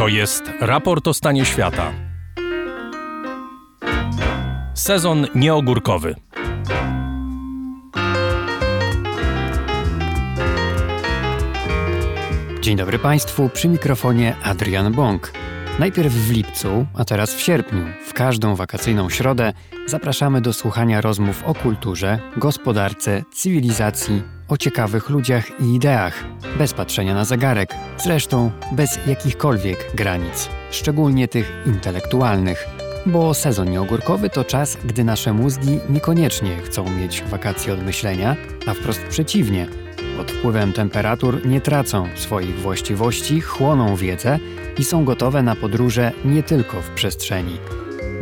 To jest raport o stanie świata. Sezon nieogórkowy. Dzień dobry Państwu, przy mikrofonie Adrian Bąk. Najpierw w lipcu, a teraz w sierpniu, w każdą wakacyjną środę zapraszamy do słuchania rozmów o kulturze, gospodarce, cywilizacji, o ciekawych ludziach i ideach, bez patrzenia na zegarek, zresztą bez jakichkolwiek granic, szczególnie tych intelektualnych. Bo sezon nieogórkowy to czas, gdy nasze mózgi niekoniecznie chcą mieć wakacje od myślenia, a wprost przeciwnie. Pod wpływem temperatur nie tracą swoich właściwości, chłoną wiedzę i są gotowe na podróże nie tylko w przestrzeni.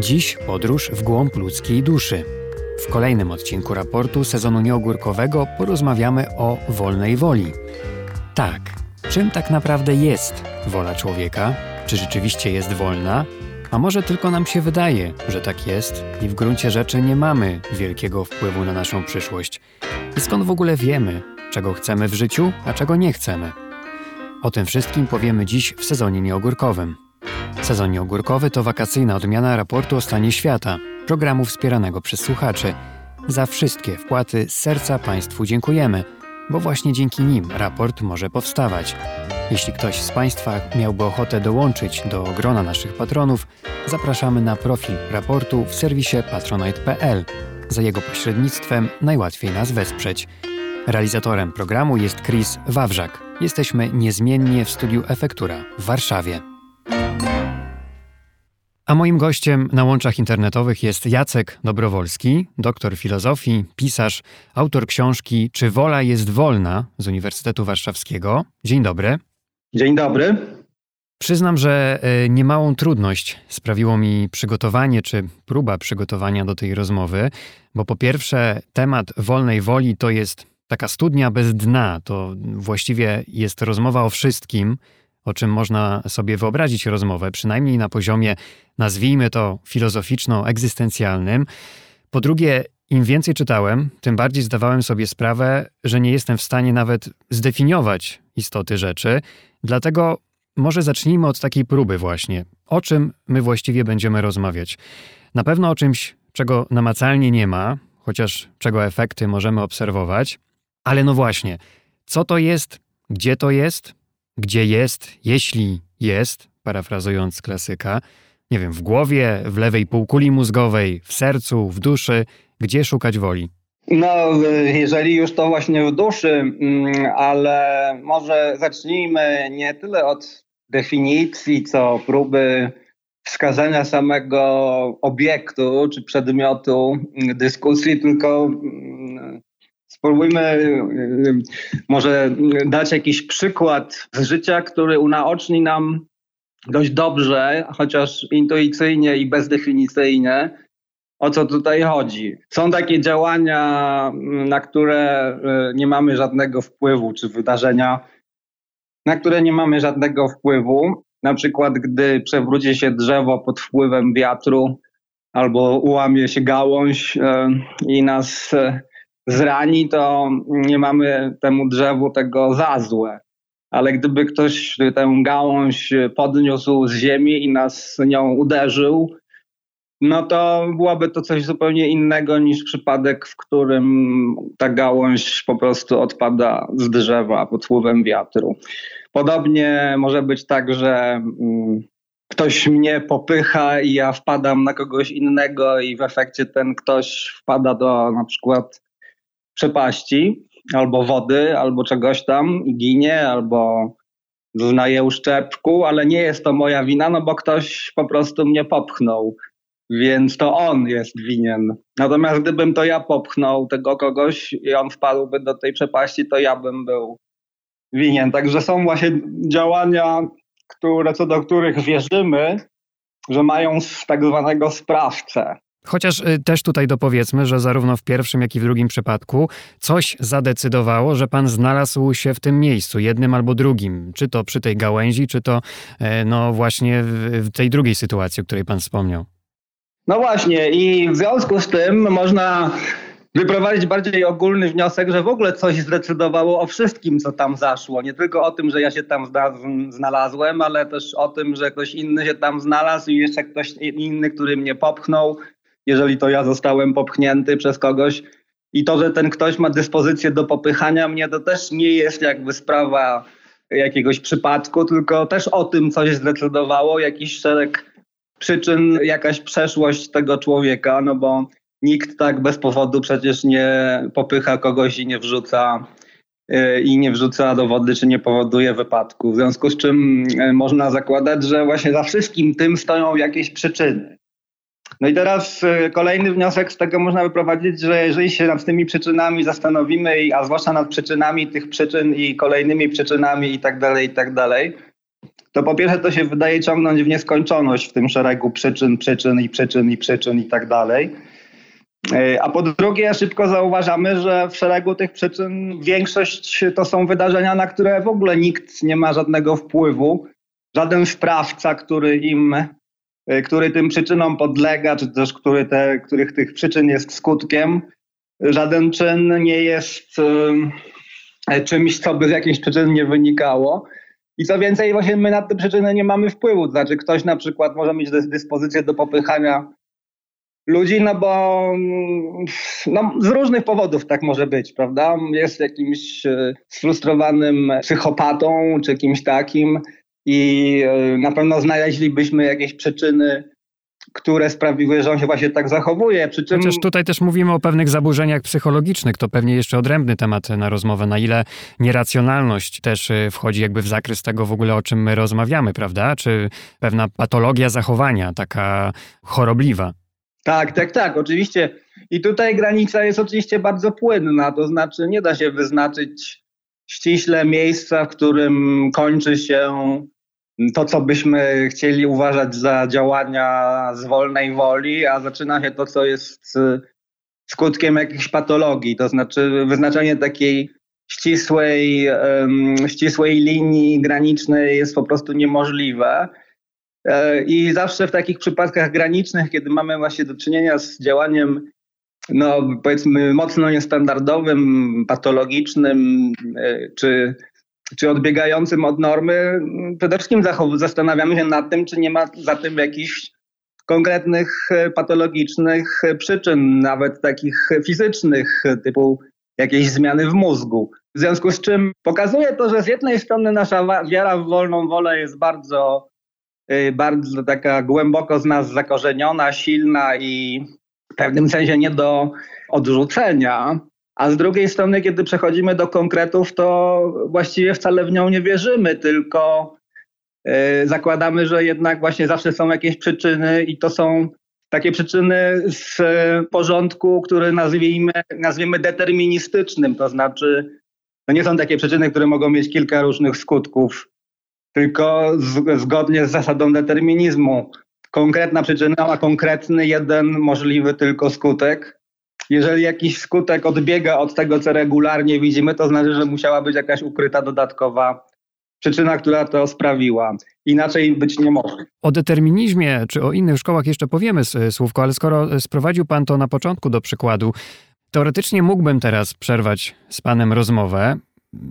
Dziś podróż w głąb ludzkiej duszy. W kolejnym odcinku raportu sezonu nieogórkowego porozmawiamy o wolnej woli. Tak, czym tak naprawdę jest wola człowieka? Czy rzeczywiście jest wolna? A może tylko nam się wydaje, że tak jest i w gruncie rzeczy nie mamy wielkiego wpływu na naszą przyszłość? I skąd w ogóle wiemy, czego chcemy w życiu, a czego nie chcemy? O tym wszystkim powiemy dziś w sezonie nieogórkowym. Sezon nieogórkowy to wakacyjna odmiana raportu o stanie świata, programu wspieranego przez słuchaczy. Za wszystkie wpłaty z serca Państwu dziękujemy, bo właśnie dzięki nim raport może powstawać. Jeśli ktoś z Państwa miałby ochotę dołączyć do grona naszych patronów, zapraszamy na profil raportu w serwisie patronite.pl. Za jego pośrednictwem najłatwiej nas wesprzeć. Realizatorem programu jest Chris Wawrzak. Jesteśmy niezmiennie w studiu Efektura w Warszawie. A moim gościem na łączach internetowych jest Jacek Dobrowolski, doktor filozofii, pisarz, autor książki Czy wola jest wolna z Uniwersytetu Warszawskiego. Dzień dobry. Dzień dobry. Przyznam, że e, niemałą trudność sprawiło mi przygotowanie czy próba przygotowania do tej rozmowy, bo po pierwsze, temat wolnej woli to jest taka studnia bez dna. To właściwie jest rozmowa o wszystkim, o czym można sobie wyobrazić rozmowę, przynajmniej na poziomie, nazwijmy to filozoficzno-egzystencjalnym. Po drugie, im więcej czytałem, tym bardziej zdawałem sobie sprawę, że nie jestem w stanie nawet zdefiniować istoty rzeczy. Dlatego może zacznijmy od takiej próby, właśnie. O czym my właściwie będziemy rozmawiać? Na pewno o czymś, czego namacalnie nie ma, chociaż czego efekty możemy obserwować. Ale no właśnie, co to jest, gdzie to jest, gdzie jest, jeśli jest, parafrazując klasyka, nie wiem, w głowie, w lewej półkuli mózgowej, w sercu, w duszy, gdzie szukać woli? No, jeżeli już to właśnie w duszy, mm, ale może zacznijmy nie tyle od definicji, co próby wskazania samego obiektu czy przedmiotu dyskusji, tylko mm, Spróbujmy y, może dać jakiś przykład z życia, który unaoczni nam dość dobrze, chociaż intuicyjnie i bezdefinicyjnie, o co tutaj chodzi. Są takie działania, na które y, nie mamy żadnego wpływu, czy wydarzenia, na które nie mamy żadnego wpływu. Na przykład, gdy przewróci się drzewo pod wpływem wiatru, albo ułamie się gałąź y, i nas zrani, to nie mamy temu drzewu tego za złe. Ale gdyby ktoś tę gałąź podniósł z ziemi i nas nią uderzył, no to byłoby to coś zupełnie innego niż przypadek, w którym ta gałąź po prostu odpada z drzewa pod wpływem wiatru. Podobnie może być tak, że mm, ktoś mnie popycha i ja wpadam na kogoś innego i w efekcie ten ktoś wpada do na przykład przepaści, albo wody, albo czegoś tam i ginie, albo znaje uszczepku, ale nie jest to moja wina, no bo ktoś po prostu mnie popchnął, więc to on jest winien. Natomiast gdybym to ja popchnął tego kogoś i on wpadłby do tej przepaści, to ja bym był winien. Także są właśnie działania, które, co do których wierzymy, że mają tak zwanego sprawcę. Chociaż y, też tutaj dopowiedzmy, że zarówno w pierwszym, jak i w drugim przypadku coś zadecydowało, że pan znalazł się w tym miejscu, jednym albo drugim, czy to przy tej gałęzi, czy to e, no właśnie w tej drugiej sytuacji, o której pan wspomniał. No właśnie i w związku z tym można wyprowadzić bardziej ogólny wniosek, że w ogóle coś zdecydowało o wszystkim, co tam zaszło. Nie tylko o tym, że ja się tam znalazłem, ale też o tym, że ktoś inny się tam znalazł i jeszcze ktoś inny, który mnie popchnął, jeżeli to ja zostałem popchnięty przez kogoś. I to, że ten ktoś ma dyspozycję do popychania mnie, to też nie jest jakby sprawa jakiegoś przypadku, tylko też o tym coś zdecydowało, jakiś szereg przyczyn, jakaś przeszłość tego człowieka, no bo nikt tak bez powodu przecież nie popycha kogoś i nie wrzuca y, i nie wrzuca do wody, czy nie powoduje wypadku. W związku z czym y, można zakładać, że właśnie za wszystkim tym stoją jakieś przyczyny. No i teraz y, kolejny wniosek z tego można wyprowadzić, że jeżeli się nad tymi przyczynami zastanowimy, a zwłaszcza nad przyczynami tych przyczyn i kolejnymi przyczynami i tak dalej, i tak dalej, to po pierwsze to się wydaje ciągnąć w nieskończoność w tym szeregu przyczyn, przyczyn i przyczyn i przyczyn i tak dalej. E, a po drugie, szybko zauważamy, że w szeregu tych przyczyn większość to są wydarzenia, na które w ogóle nikt nie ma żadnego wpływu. Żaden sprawca, który im, który tym przyczynom podlega, czy też który te, których tych przyczyn jest skutkiem, żaden czyn nie jest e, czymś, co by z jakiejś przyczyn nie wynikało. I co więcej, właśnie my na te przyczyny nie mamy wpływu. To znaczy, ktoś na przykład może mieć dyspozycję do popychania ludzi, no bo mm, no, z różnych powodów tak może być, prawda? Jest jakimś e, sfrustrowanym psychopatą czy kimś takim i e, na pewno znaleźlibyśmy jakieś przyczyny które sprawiły, że on się właśnie tak zachowuje. Przy czym... Chociaż tutaj też mówimy o pewnych zaburzeniach psychologicznych, to pewnie jeszcze odrębny temat na rozmowę, na ile nieracjonalność też y, wchodzi jakby w zakres tego w ogóle, o czym my rozmawiamy, prawda? Czy pewna patologia zachowania, taka chorobliwa. Tak, tak, tak, oczywiście. I tutaj granica jest oczywiście bardzo płynna, to znaczy nie da się wyznaczyć ściśle miejsca, w którym kończy się to, co byśmy chcieli uważać za działania z wolnej woli, a zaczyna się to, co jest y, skutkiem jakichś patologii, to znaczy wyznaczenie takiej ścisłej, ścisłej linii granicznej jest po prostu niemożliwe. E, I zawsze w takich przypadkach granicznych, kiedy mamy właśnie do czynienia z działaniem, no powiedzmy, mocno niestandardowym, patologicznym, e, czy czy odbiegającym od normy, przede wszystkim zastanawiamy się nad tym, czy nie ma za tym jakichś konkretnych e, patologicznych przyczyn, nawet takich fizycznych, typu jakieś zmiany w mózgu. W związku z czym pokazuje to, że z jednej strony nasza wiara w wolną wolę jest bardzo, e, bardzo taka głęboko z nas zakorzeniona, silna i w pewnym sensie nie do odrzucenia, a z drugiej strony, kiedy przechodzimy do konkretów, to właściwie wcale w nią nie wierzymy, tylko e, zakładamy, że jednak właśnie zawsze są jakieś przyczyny i to są takie przyczyny z porządku, który nazwijmy, nazwijmy deterministycznym, to znaczy to nie są takie przyczyny, które mogą mieć kilka różnych skutków, tylko z, zgodnie z zasadą determinizmu. Konkretna przyczyna ma konkretny jeden możliwy tylko skutek jeżeli jakiś skutek odbiega od tego, co regularnie widzimy, to znaczy, że musiała być jakaś ukryta dodatkowa przyczyna, która to sprawiła. Inaczej być nie może. O determinizmie czy o innych szkołach jeszcze powiemy słówko, ale skoro sprowadził Pan to na początku do przykładu, teoretycznie mógłbym teraz przerwać z Panem rozmowę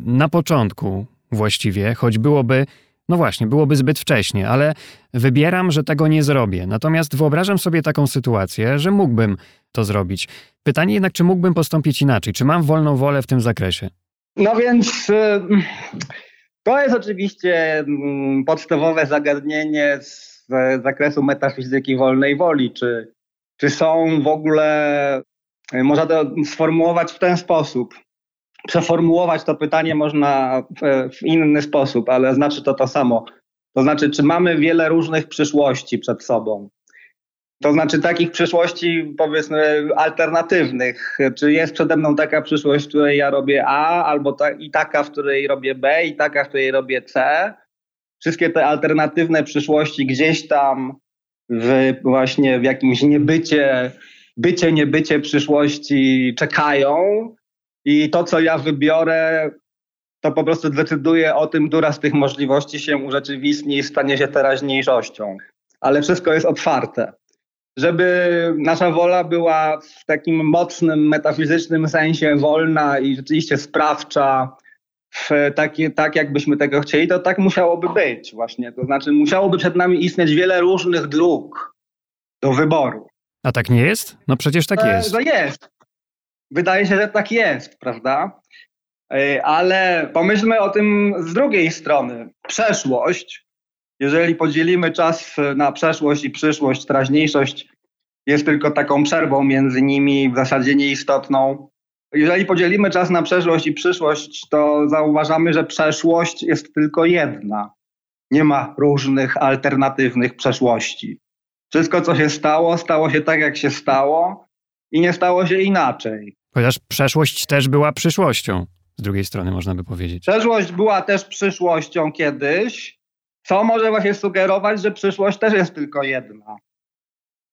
na początku właściwie, choć byłoby no właśnie, byłoby zbyt wcześnie, ale wybieram, że tego nie zrobię. Natomiast wyobrażam sobie taką sytuację, że mógłbym to zrobić. Pytanie jednak, czy mógłbym postąpić inaczej? Czy mam wolną wolę w tym zakresie? No więc y, to jest oczywiście mm, podstawowe zagadnienie z zakresu metafizyki wolnej woli. Czy, czy są w ogóle, y, można to sformułować w ten sposób, przeformułować to pytanie można w, w inny sposób, ale znaczy to to samo. To znaczy, czy mamy wiele różnych przyszłości przed sobą? To znaczy takich przyszłości powiedzmy alternatywnych. Czy jest przede mną taka przyszłość, w której ja robię A, albo ta, i taka, w której robię B, i taka, w której robię C? Wszystkie te alternatywne przyszłości gdzieś tam w właśnie w jakimś niebycie, bycie, niebycie przyszłości czekają i to, co ja wybiorę, to po prostu decyduje o tym, która z tych możliwości się urzeczywistni i stanie się teraźniejszością. Ale wszystko jest otwarte. Żeby nasza wola była w takim mocnym, metafizycznym sensie wolna i rzeczywiście sprawcza, w taki, tak jakbyśmy tego chcieli, to tak musiałoby być właśnie. To znaczy musiałoby przed nami istnieć wiele różnych dróg do wyboru. A tak nie jest? No przecież tak jest. To jest. Wydaje się, że tak jest, prawda? E, ale pomyślmy o tym z drugiej strony. Przeszłość, jeżeli podzielimy czas na przeszłość i przyszłość, teraźniejszość jest tylko taką przerwą między nimi, w zasadzie nieistotną. Jeżeli podzielimy czas na przeszłość i przyszłość, to zauważamy, że przeszłość jest tylko jedna. Nie ma różnych alternatywnych przeszłości. Wszystko, co się stało, stało się tak, jak się stało i nie stało się inaczej. Chociaż przeszłość też była przyszłością, z drugiej strony można by powiedzieć. Przeszłość była też przyszłością kiedyś, co może właśnie sugerować, że przyszłość też jest tylko jedna.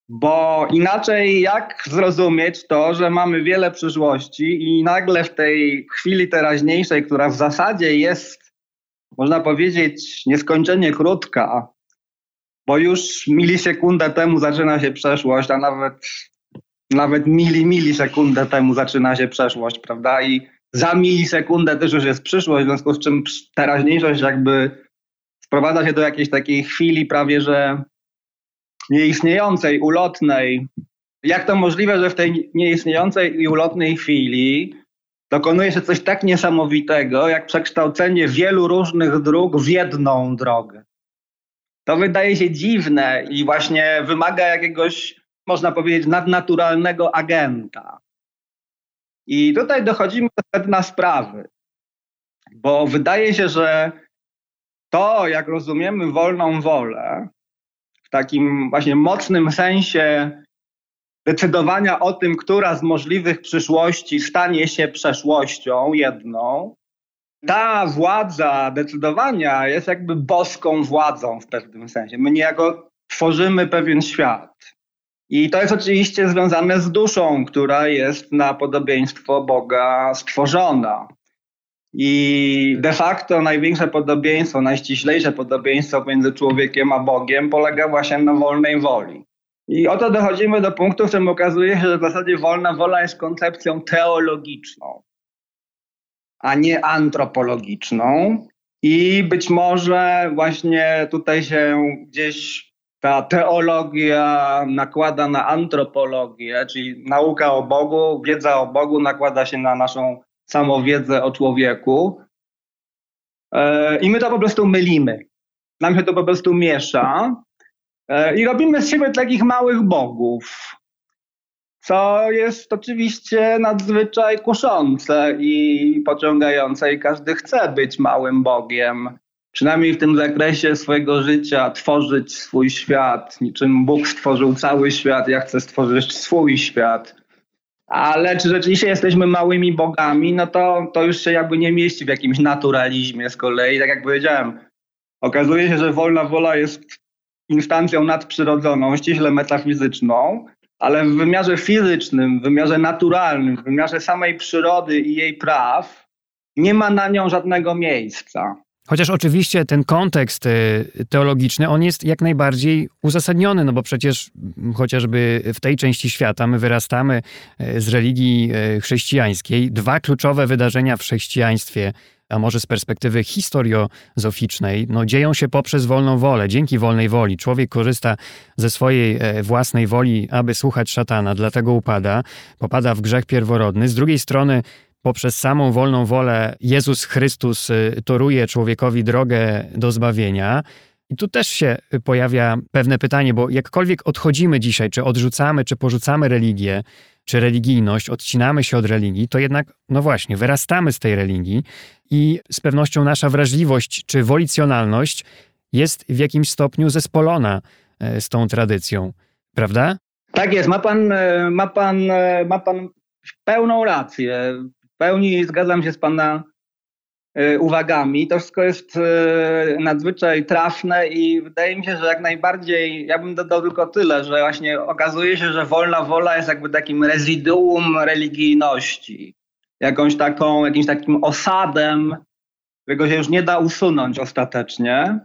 Bo inaczej jak zrozumieć to, że mamy wiele przyszłości i nagle w tej chwili teraźniejszej, która w zasadzie jest, można powiedzieć, nieskończenie krótka, bo już milisekundę temu zaczyna się przeszłość, a nawet, nawet mili, milisekundę temu zaczyna się przeszłość, prawda? I za milisekundę też już jest przyszłość, w związku z czym teraźniejszość jakby sprowadza się do jakiejś takiej chwili prawie, że nieistniejącej, ulotnej. Jak to możliwe, że w tej nieistniejącej i ulotnej chwili dokonuje się coś tak niesamowitego, jak przekształcenie wielu różnych dróg w jedną drogę? To wydaje się dziwne i właśnie wymaga jakiegoś, można powiedzieć, nadnaturalnego agenta. I tutaj dochodzimy do sedna sprawy, bo wydaje się, że to, jak rozumiemy wolną wolę, w takim właśnie mocnym sensie decydowania o tym, która z możliwych przyszłości stanie się przeszłością jedną, ta władza decydowania jest jakby boską władzą w pewnym sensie. My niejako tworzymy pewien świat. I to jest oczywiście związane z duszą, która jest na podobieństwo Boga stworzona. I de facto największe podobieństwo, najściślejsze podobieństwo między człowiekiem a Bogiem polega właśnie na wolnej woli. I oto dochodzimy do punktu, w którym okazuje się, że w zasadzie wolna wola jest koncepcją teologiczną, a nie antropologiczną. I być może właśnie tutaj się gdzieś ta teologia nakłada na antropologię, czyli nauka o Bogu, wiedza o Bogu nakłada się na naszą samowiedzę o człowieku. E, I my to po prostu mylimy. Nam się to po prostu miesza. E, I robimy z siebie takich małych bogów, co jest oczywiście nadzwyczaj kuszące i pociągające, i każdy chce być małym bogiem. Przynajmniej w tym zakresie swojego życia, tworzyć swój świat. Niczym Bóg stworzył cały świat, ja chcę stworzyć swój świat. Ale czy rzeczywiście jesteśmy małymi bogami, no to, to już się jakby nie mieści w jakimś naturalizmie z kolei. Tak jak powiedziałem, okazuje się, że wolna wola jest instancją nadprzyrodzoną, ściśle metafizyczną, ale w wymiarze fizycznym, w wymiarze naturalnym, w wymiarze samej przyrody i jej praw nie ma na nią żadnego miejsca. Chociaż oczywiście ten kontekst y, teologiczny, on jest jak najbardziej uzasadniony, no bo przecież chociażby w tej części świata my wyrastamy y, z religii y, chrześcijańskiej. Dwa kluczowe wydarzenia w chrześcijaństwie, a może z perspektywy historiozoficznej, no dzieją się poprzez wolną wolę, dzięki wolnej woli. Człowiek korzysta ze swojej e, własnej woli, aby słuchać szatana, dlatego upada, popada w grzech pierworodny. Z drugiej strony poprzez samą wolną wolę Jezus Chrystus y, toruje człowiekowi drogę do zbawienia. I tu też się pojawia pewne pytanie, bo jakkolwiek odchodzimy dzisiaj, czy odrzucamy, czy porzucamy religię, czy religijność, odcinamy się od religii, to jednak, no właśnie, wyrastamy z tej religii i z pewnością nasza wrażliwość czy wolicjonalność jest w jakimś stopniu zespolona e, z tą tradycją, prawda? Tak jest, ma pan, e, ma pan, e, ma pan pełną rację. W pełni zgadzam się z Pana e, uwagami. To wszystko jest e, nadzwyczaj trafne i wydaje mi się, że jak najbardziej, ja bym dodał tylko tyle, że właśnie okazuje się, że wolna wola jest jakby takim rezyduum religijności. Jakąś taką, jakimś takim osadem, którego się już nie da usunąć ostatecznie.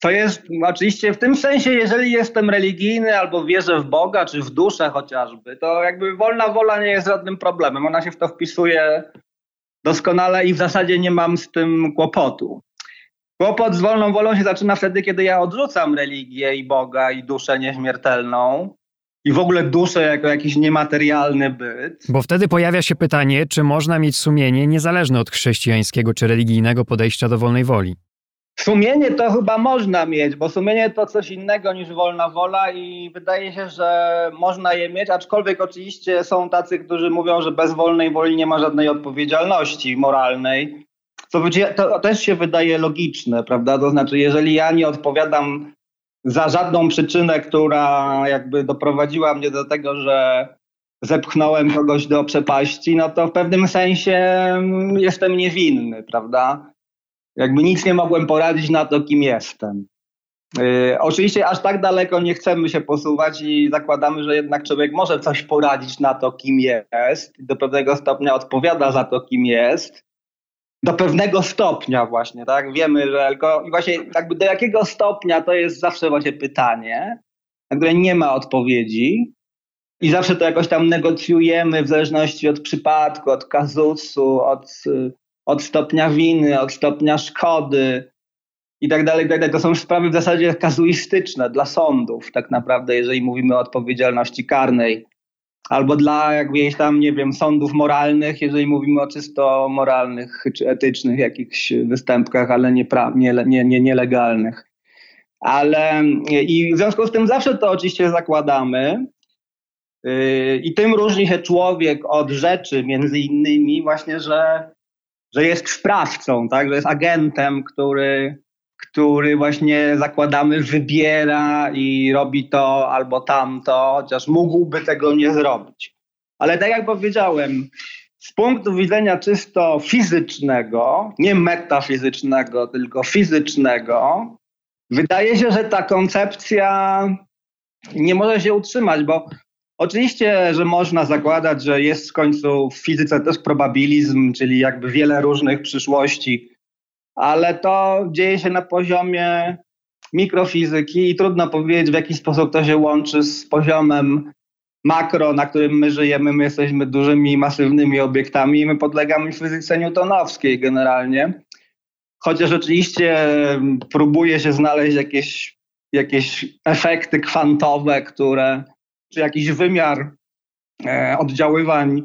To jest oczywiście w tym sensie, jeżeli jestem religijny albo wierzę w Boga, czy w duszę chociażby, to jakby wolna wola nie jest żadnym problemem. Ona się w to wpisuje doskonale i w zasadzie nie mam z tym kłopotu. Kłopot z wolną wolą się zaczyna wtedy, kiedy ja odrzucam religię i Boga i duszę nieśmiertelną i w ogóle duszę jako jakiś niematerialny byt. Bo wtedy pojawia się pytanie, czy można mieć sumienie niezależne od chrześcijańskiego czy religijnego podejścia do wolnej woli. Sumienie to chyba można mieć, bo sumienie to coś innego niż wolna wola i wydaje się, że można je mieć, aczkolwiek oczywiście są tacy, którzy mówią, że bez wolnej woli nie ma żadnej odpowiedzialności moralnej. Co to też się wydaje logiczne, prawda? To znaczy, jeżeli ja nie odpowiadam za żadną przyczynę, która jakby doprowadziła mnie do tego, że zepchnąłem kogoś do przepaści, no to w pewnym sensie jestem niewinny, prawda? Jakby nic nie mogłem poradzić na to, kim jestem. Yy, oczywiście aż tak daleko nie chcemy się posuwać i zakładamy, że jednak człowiek może coś poradzić na to, kim jest, do pewnego stopnia odpowiada za to, kim jest. Do pewnego stopnia właśnie, tak? Wiemy, że tylko i właśnie jakby do jakiego stopnia to jest zawsze właśnie pytanie, na które nie ma odpowiedzi. I zawsze to jakoś tam negocjujemy w zależności od przypadku, od kazusu, od od stopnia winy, od stopnia szkody i tak dalej, tak. To są sprawy w zasadzie kazuistyczne dla sądów, tak naprawdę, jeżeli mówimy o odpowiedzialności karnej. Albo dla jakieś tam, nie wiem, sądów moralnych, jeżeli mówimy o czysto moralnych czy etycznych jakichś występkach, ale nie, nie, nie, nie, nielegalnych. Ale i w związku z tym zawsze to oczywiście zakładamy. Yy, I tym różni się człowiek od rzeczy, między innymi, właśnie, że że jest sprawcą, tak? że jest agentem, który, który właśnie zakładamy wybiera i robi to albo tamto, chociaż mógłby tego nie zrobić. Ale tak jak powiedziałem, z punktu widzenia czysto fizycznego, nie metafizycznego, tylko fizycznego, wydaje się, że ta koncepcja nie może się utrzymać, bo Oczywiście, że można zakładać, że jest w końcu w fizyce też probabilizm, czyli jakby wiele różnych przyszłości, ale to dzieje się na poziomie mikrofizyki i trudno powiedzieć, w jaki sposób to się łączy z poziomem makro, na którym my żyjemy. My jesteśmy dużymi, masywnymi obiektami i my podlegamy fizyce newtonowskiej generalnie. Chociaż oczywiście próbuje się znaleźć jakieś, jakieś efekty kwantowe, które czy jakiś wymiar e, oddziaływań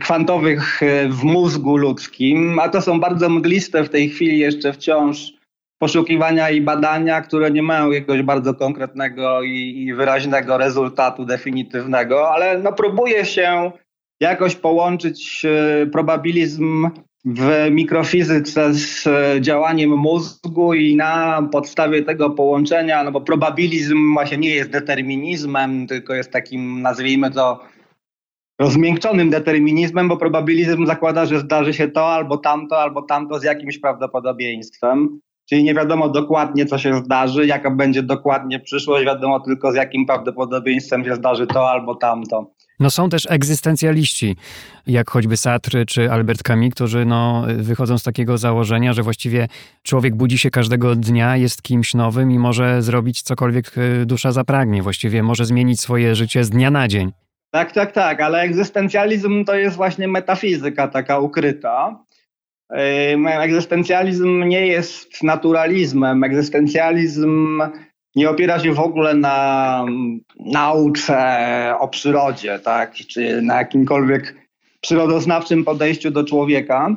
kwantowych e, w mózgu ludzkim, a to są bardzo mgliste w tej chwili jeszcze wciąż poszukiwania i badania, które nie mają jakiegoś bardzo konkretnego i, i wyraźnego rezultatu definitywnego, ale no próbuje się jakoś połączyć e, probabilizm w mikrofizyce z działaniem mózgu i na podstawie tego połączenia, no bo probabilizm właśnie nie jest determinizmem, tylko jest takim, nazwijmy to, rozmiękczonym determinizmem, bo probabilizm zakłada, że zdarzy się to albo tamto, albo tamto z jakimś prawdopodobieństwem. Czyli nie wiadomo dokładnie, co się zdarzy, jaka będzie dokładnie przyszłość, wiadomo tylko z jakim prawdopodobieństwem się zdarzy to albo tamto. No są też egzystencjaliści, jak choćby Sartre czy Albert Camus, którzy no, wychodzą z takiego założenia, że właściwie człowiek budzi się każdego dnia, jest kimś nowym i może zrobić cokolwiek y, dusza zapragnie. Właściwie może zmienić swoje życie z dnia na dzień. Tak, tak, tak, ale egzystencjalizm to jest właśnie metafizyka taka ukryta. Egzystencjalizm nie jest naturalizmem. Egzystencjalizm nie opiera się w ogóle na nauce o przyrodzie, tak, czy na jakimkolwiek przyrodoznawczym podejściu do człowieka.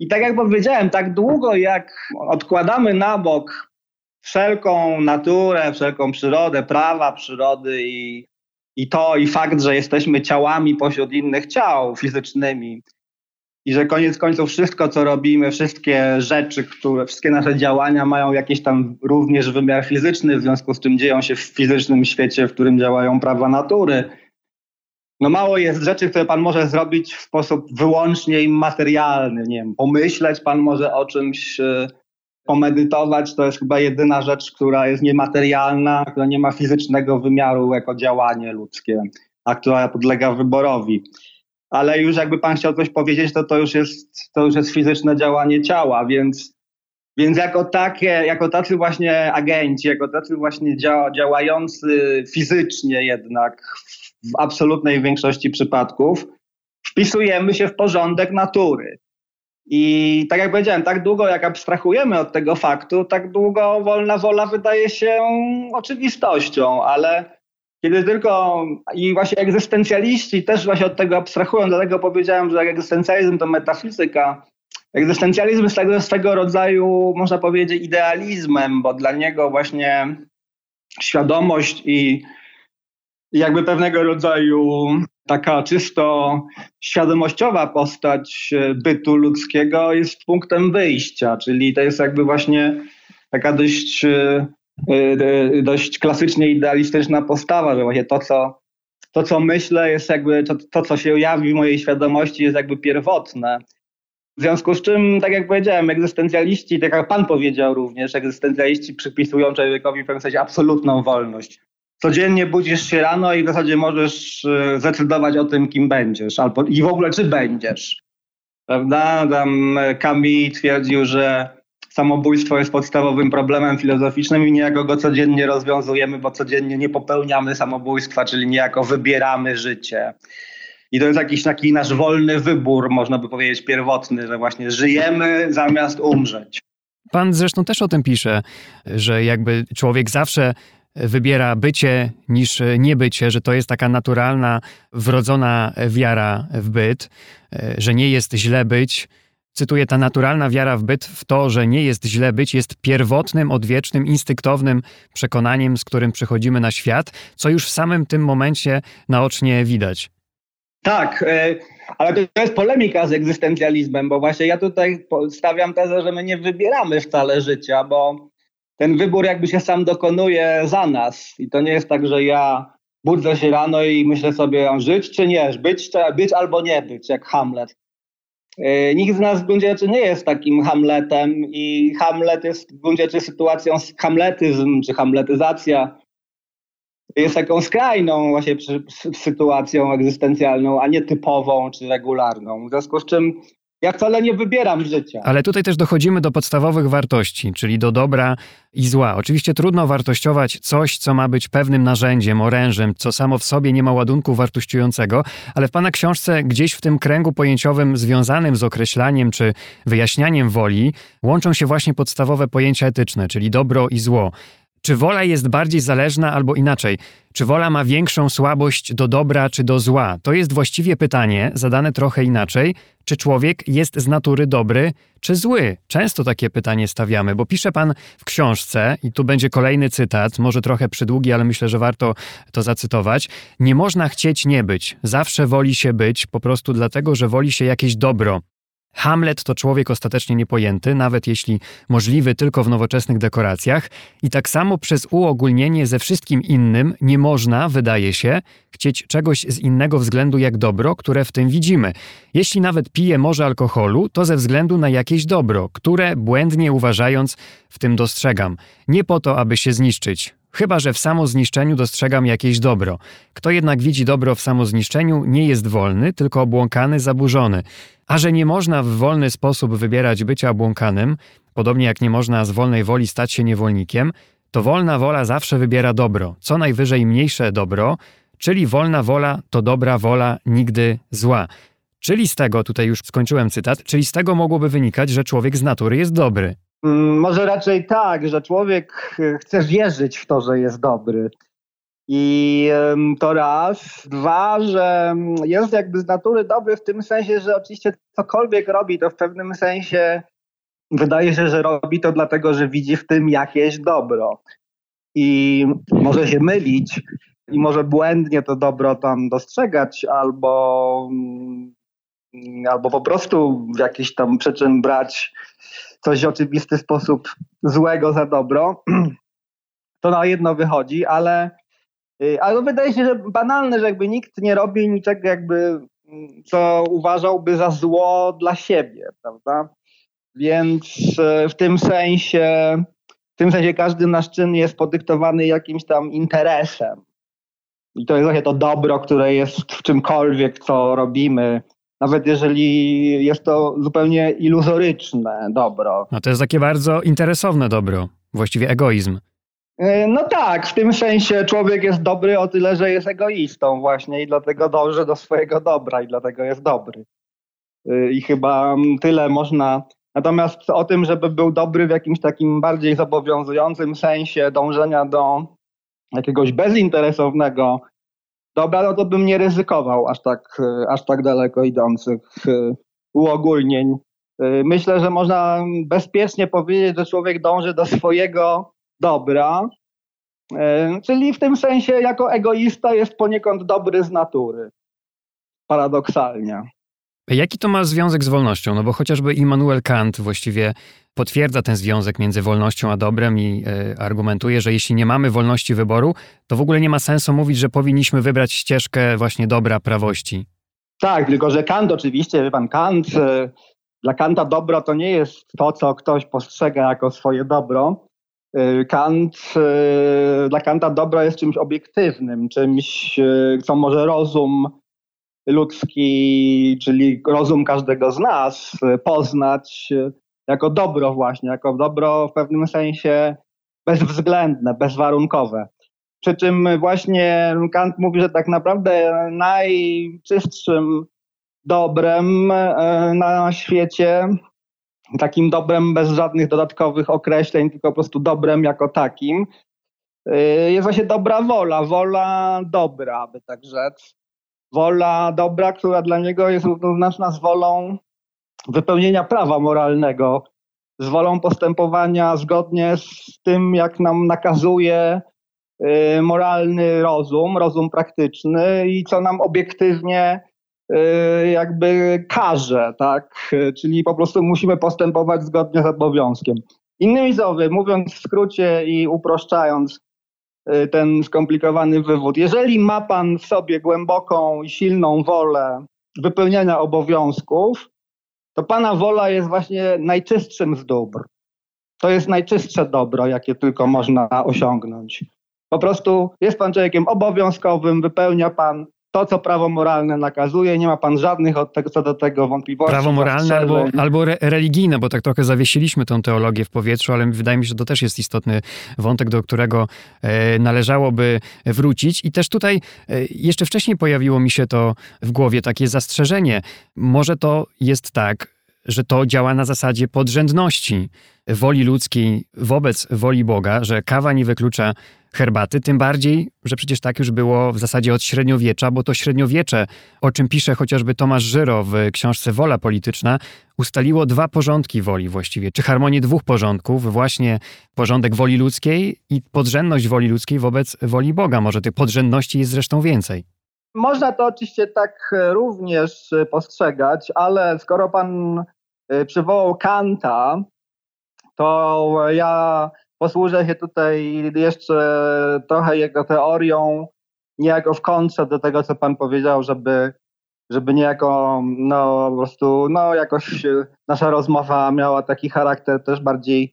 I tak jak powiedziałem, tak długo jak odkładamy na bok wszelką naturę, wszelką przyrodę, prawa przyrody i, i to, i fakt, że jesteśmy ciałami pośród innych ciał fizycznymi, i że koniec końców wszystko, co robimy, wszystkie rzeczy, które, wszystkie nasze działania mają jakiś tam również wymiar fizyczny, w związku z czym dzieją się w fizycznym świecie, w którym działają prawa natury. No mało jest rzeczy, które pan może zrobić w sposób wyłącznie immaterialny. Nie wiem, pomyśleć pan może o czymś, e, pomedytować, to jest chyba jedyna rzecz, która jest niematerialna, która nie ma fizycznego wymiaru jako działanie ludzkie, a która podlega wyborowi ale już jakby pan chciał coś powiedzieć, to to już jest, to już jest fizyczne działanie ciała, więc Więc jako takie, jako tacy właśnie agenci, jako tacy właśnie dzia działający fizycznie jednak w absolutnej większości przypadków, wpisujemy się w porządek natury. I tak jak powiedziałem, tak długo jak abstrahujemy od tego faktu, tak długo wolna wola wydaje się oczywistością, ale kiedy tylko i właśnie egzystencjaliści też właśnie od tego abstrahują, dlatego powiedziałem, że egzystencjalizm to metafizyka. Egzystencjalizm jest tego, swego rodzaju, można powiedzieć, idealizmem, bo dla niego właśnie świadomość i jakby pewnego rodzaju taka czysto świadomościowa postać bytu ludzkiego jest punktem wyjścia, czyli to jest jakby właśnie taka dość, dość klasycznie idealistyczna postawa, że właśnie to, co, to, co myślę, jest jakby, to, to, co się jawi w mojej świadomości, jest jakby pierwotne. W związku z czym, tak jak powiedziałem, egzystencjaliści, tak jak pan powiedział również, egzystencjaliści przypisują człowiekowi w pewnym sensie absolutną wolność codziennie budzisz się rano i w zasadzie możesz e, zdecydować o tym, kim będziesz, albo i w ogóle czy będziesz. Prawda? Tam Camus twierdził, że samobójstwo jest podstawowym problemem filozoficznym i niejako go codziennie rozwiązujemy, bo codziennie nie popełniamy samobójstwa, czyli niejako wybieramy życie. I to jest jakiś taki nasz wolny wybór, można by powiedzieć, pierwotny, że właśnie żyjemy zamiast umrzeć. Pan zresztą też o tym pisze, że jakby człowiek zawsze wybiera bycie niż niebycie, że to jest taka naturalna, wrodzona wiara w byt, że nie jest źle być. Cytuję, ta naturalna wiara w byt, w to, że nie jest źle być, jest pierwotnym, odwiecznym, instynktownym przekonaniem, z którym przychodzimy na świat, co już w samym tym momencie naocznie widać. Tak, e, ale to jest polemika z egzystencjalizmem, bo właśnie ja tutaj stawiam tezę, że my nie wybieramy wcale życia, bo ten wybór jakby się sam dokonuje za nas. I to nie jest tak, że ja budzę się rano i myślę sobie, żyć czy nie, być, być albo nie być, jak Hamlet. Yy, nikt z nas w gruncie rzeczy nie jest takim Hamletem i Hamlet jest w gruncie rzeczy sytuacją, hamletyzm czy hamletyzacja jest taką skrajną właśnie sytuacją egzystencjalną, a nie typową czy regularną. W związku z czym ja wcale nie wybieram życia. Ale tutaj też dochodzimy do podstawowych wartości, czyli do dobra i zła. Oczywiście trudno wartościować coś, co ma być pewnym narzędziem, orężem, co samo w sobie nie ma ładunku wartościującego, ale w Pana książce gdzieś w tym kręgu pojęciowym związanym z określaniem czy wyjaśnianiem woli łączą się właśnie podstawowe pojęcia etyczne, czyli dobro i zło. Czy wola jest bardziej zależna albo inaczej? Czy wola ma większą słabość do dobra czy do zła? To jest właściwie pytanie, zadane trochę inaczej. Czy człowiek jest z natury dobry czy zły? Często takie pytanie stawiamy, bo pisze pan w książce, i tu będzie kolejny cytat, może trochę przydługi, ale myślę, że warto to zacytować. Nie można chcieć nie być. Zawsze woli się być, po prostu dlatego, że woli się jakieś dobro. Hamlet to człowiek ostatecznie niepojęty, nawet jeśli możliwy tylko w nowoczesnych dekoracjach, i tak samo przez uogólnienie ze wszystkim innym nie można, wydaje się, chcieć czegoś z innego względu jak dobro, które w tym widzimy. Jeśli nawet pije morze alkoholu, to ze względu na jakieś dobro, które błędnie uważając w tym dostrzegam. Nie po to, aby się zniszczyć. Chyba, że w samozniszczeniu dostrzegam jakieś dobro. Kto jednak widzi dobro w samozniszczeniu, nie jest wolny, tylko obłąkany, zaburzony. A że nie można w wolny sposób wybierać bycia obłąkanym, podobnie jak nie można z wolnej woli stać się niewolnikiem, to wolna wola zawsze wybiera dobro, co najwyżej mniejsze dobro, czyli wolna wola to dobra wola, nigdy zła. Czyli z tego, tutaj już skończyłem cytat, czyli z tego mogłoby wynikać, że człowiek z natury jest dobry. Mm, może raczej tak, że człowiek e, chce wierzyć w to, że jest dobry. I to raz. Dwa, że jest jakby z natury dobry w tym sensie, że oczywiście cokolwiek robi, to w pewnym sensie wydaje się, że robi to dlatego, że widzi w tym jakieś dobro. I może się mylić i może błędnie to dobro tam dostrzegać, albo, mm, albo po prostu w jakiś tam przyczyn brać coś w oczywisty sposób złego za dobro. To na jedno wychodzi, ale Y, ale wydaje się, że banalne, że jakby nikt nie robi niczego jakby, mm, co uważałby za zło dla siebie, prawda? Więc y, w tym sensie, w tym sensie każdy nasz czyn jest podyktowany jakimś tam interesem. I to jest właśnie to dobro, które jest w czymkolwiek, co robimy. Nawet jeżeli jest to zupełnie iluzoryczne dobro. No to jest takie bardzo interesowne dobro, właściwie egoizm. E, no tak, w tym sensie człowiek jest dobry o tyle, że jest egoistą właśnie i dlatego dąży do swojego dobra i dlatego jest dobry. E, I chyba tyle można. Natomiast o tym, żeby był dobry w jakimś takim bardziej zobowiązującym sensie dążenia do jakiegoś bezinteresownego dobra, no to bym nie ryzykował aż tak, e, aż tak daleko idących uogólnień. Myślę, że można bezpiecznie powiedzieć, że człowiek dąży do swojego dobra, e, czyli w tym sensie jako egoista jest poniekąd dobry z natury. Paradoksalnie. Jaki to ma związek z wolnością? No bo chociażby Immanuel Kant właściwie potwierdza ten związek między wolnością a dobrem i y, argumentuje, że jeśli nie mamy wolności wyboru, to w ogóle nie ma sensu mówić, że powinniśmy wybrać ścieżkę właśnie dobra, prawości. Tak, tylko że Kant oczywiście, wie pan, Kant, y, dla Kanta dobro to nie jest to, co ktoś postrzega jako swoje dobro, Y, Kant, dla Kanta dobro jest czymś obiektywnym, czymś, co może rozum ludzki, czyli rozum każdego z nas, poznać jako dobro właśnie, jako dobro w pewnym sensie bezwzględne, bezwarunkowe. Przy czym właśnie Kant mówi, że tak naprawdę najczystszym dobrem na świecie takim dobrem bez żadnych dodatkowych określeń, tylko po prostu dobrem jako takim, jest właśnie dobra wola, wola dobra, by tak rzec. Wola dobra, która dla niego jest równoznaczna z wolą wypełnienia prawa moralnego, z wolą postępowania zgodnie z tym, jak nam nakazuje y, moralny rozum, rozum praktyczny i co nam obiektywnie Y, jakby karze, tak? Czyli po prostu musimy postępować zgodnie z obowiązkiem. Innymi słowy, mówiąc w skrócie i uproszczając ten skomplikowany wywód, jeżeli ma pan w sobie głęboką i silną wolę wypełniania obowiązków, to pana wola jest właśnie najczystszym z dóbr. To jest najczystsze dobro, jakie tylko można osiągnąć. Po prostu jest pan człowiekiem obowiązkowym, wypełnia pan to, co prawo moralne nakazuje, nie ma pan żadnych od tego, co do tego wątpliwości. Prawo moralne albo, albo re religijne, bo tak trochę zawiesiliśmy tą teologię w powietrzu, ale wydaje mi się, że to też jest istotny wątek, do którego e, należałoby wrócić. I też tutaj e, jeszcze wcześniej pojawiło mi się to w głowie, takie zastrzeżenie. Może to jest tak, że to działa na zasadzie podrzędności woli ludzkiej wobec woli Boga, że kawa nie wyklucza herbaty, tym bardziej, że przecież tak już było w zasadzie od średniowiecza, bo to średniowiecze, o czym pisze chociażby Tomasz Żyro w książce Wola Polityczna, ustaliło dwa porządki woli właściwie, czy harmonię dwóch porządków, właśnie porządek woli ludzkiej i podrzędność woli ludzkiej wobec woli Boga. Może tych podrzędności jest zresztą więcej. Można to oczywiście tak również postrzegać, ale skoro pan y, przywołał Kanta, to ja posłużę się tutaj jeszcze trochę jego teorią, niejako w kontrze do tego, co pan powiedział, żeby, żeby niejako, no po prostu, no jakoś nasza rozmowa miała taki charakter też bardziej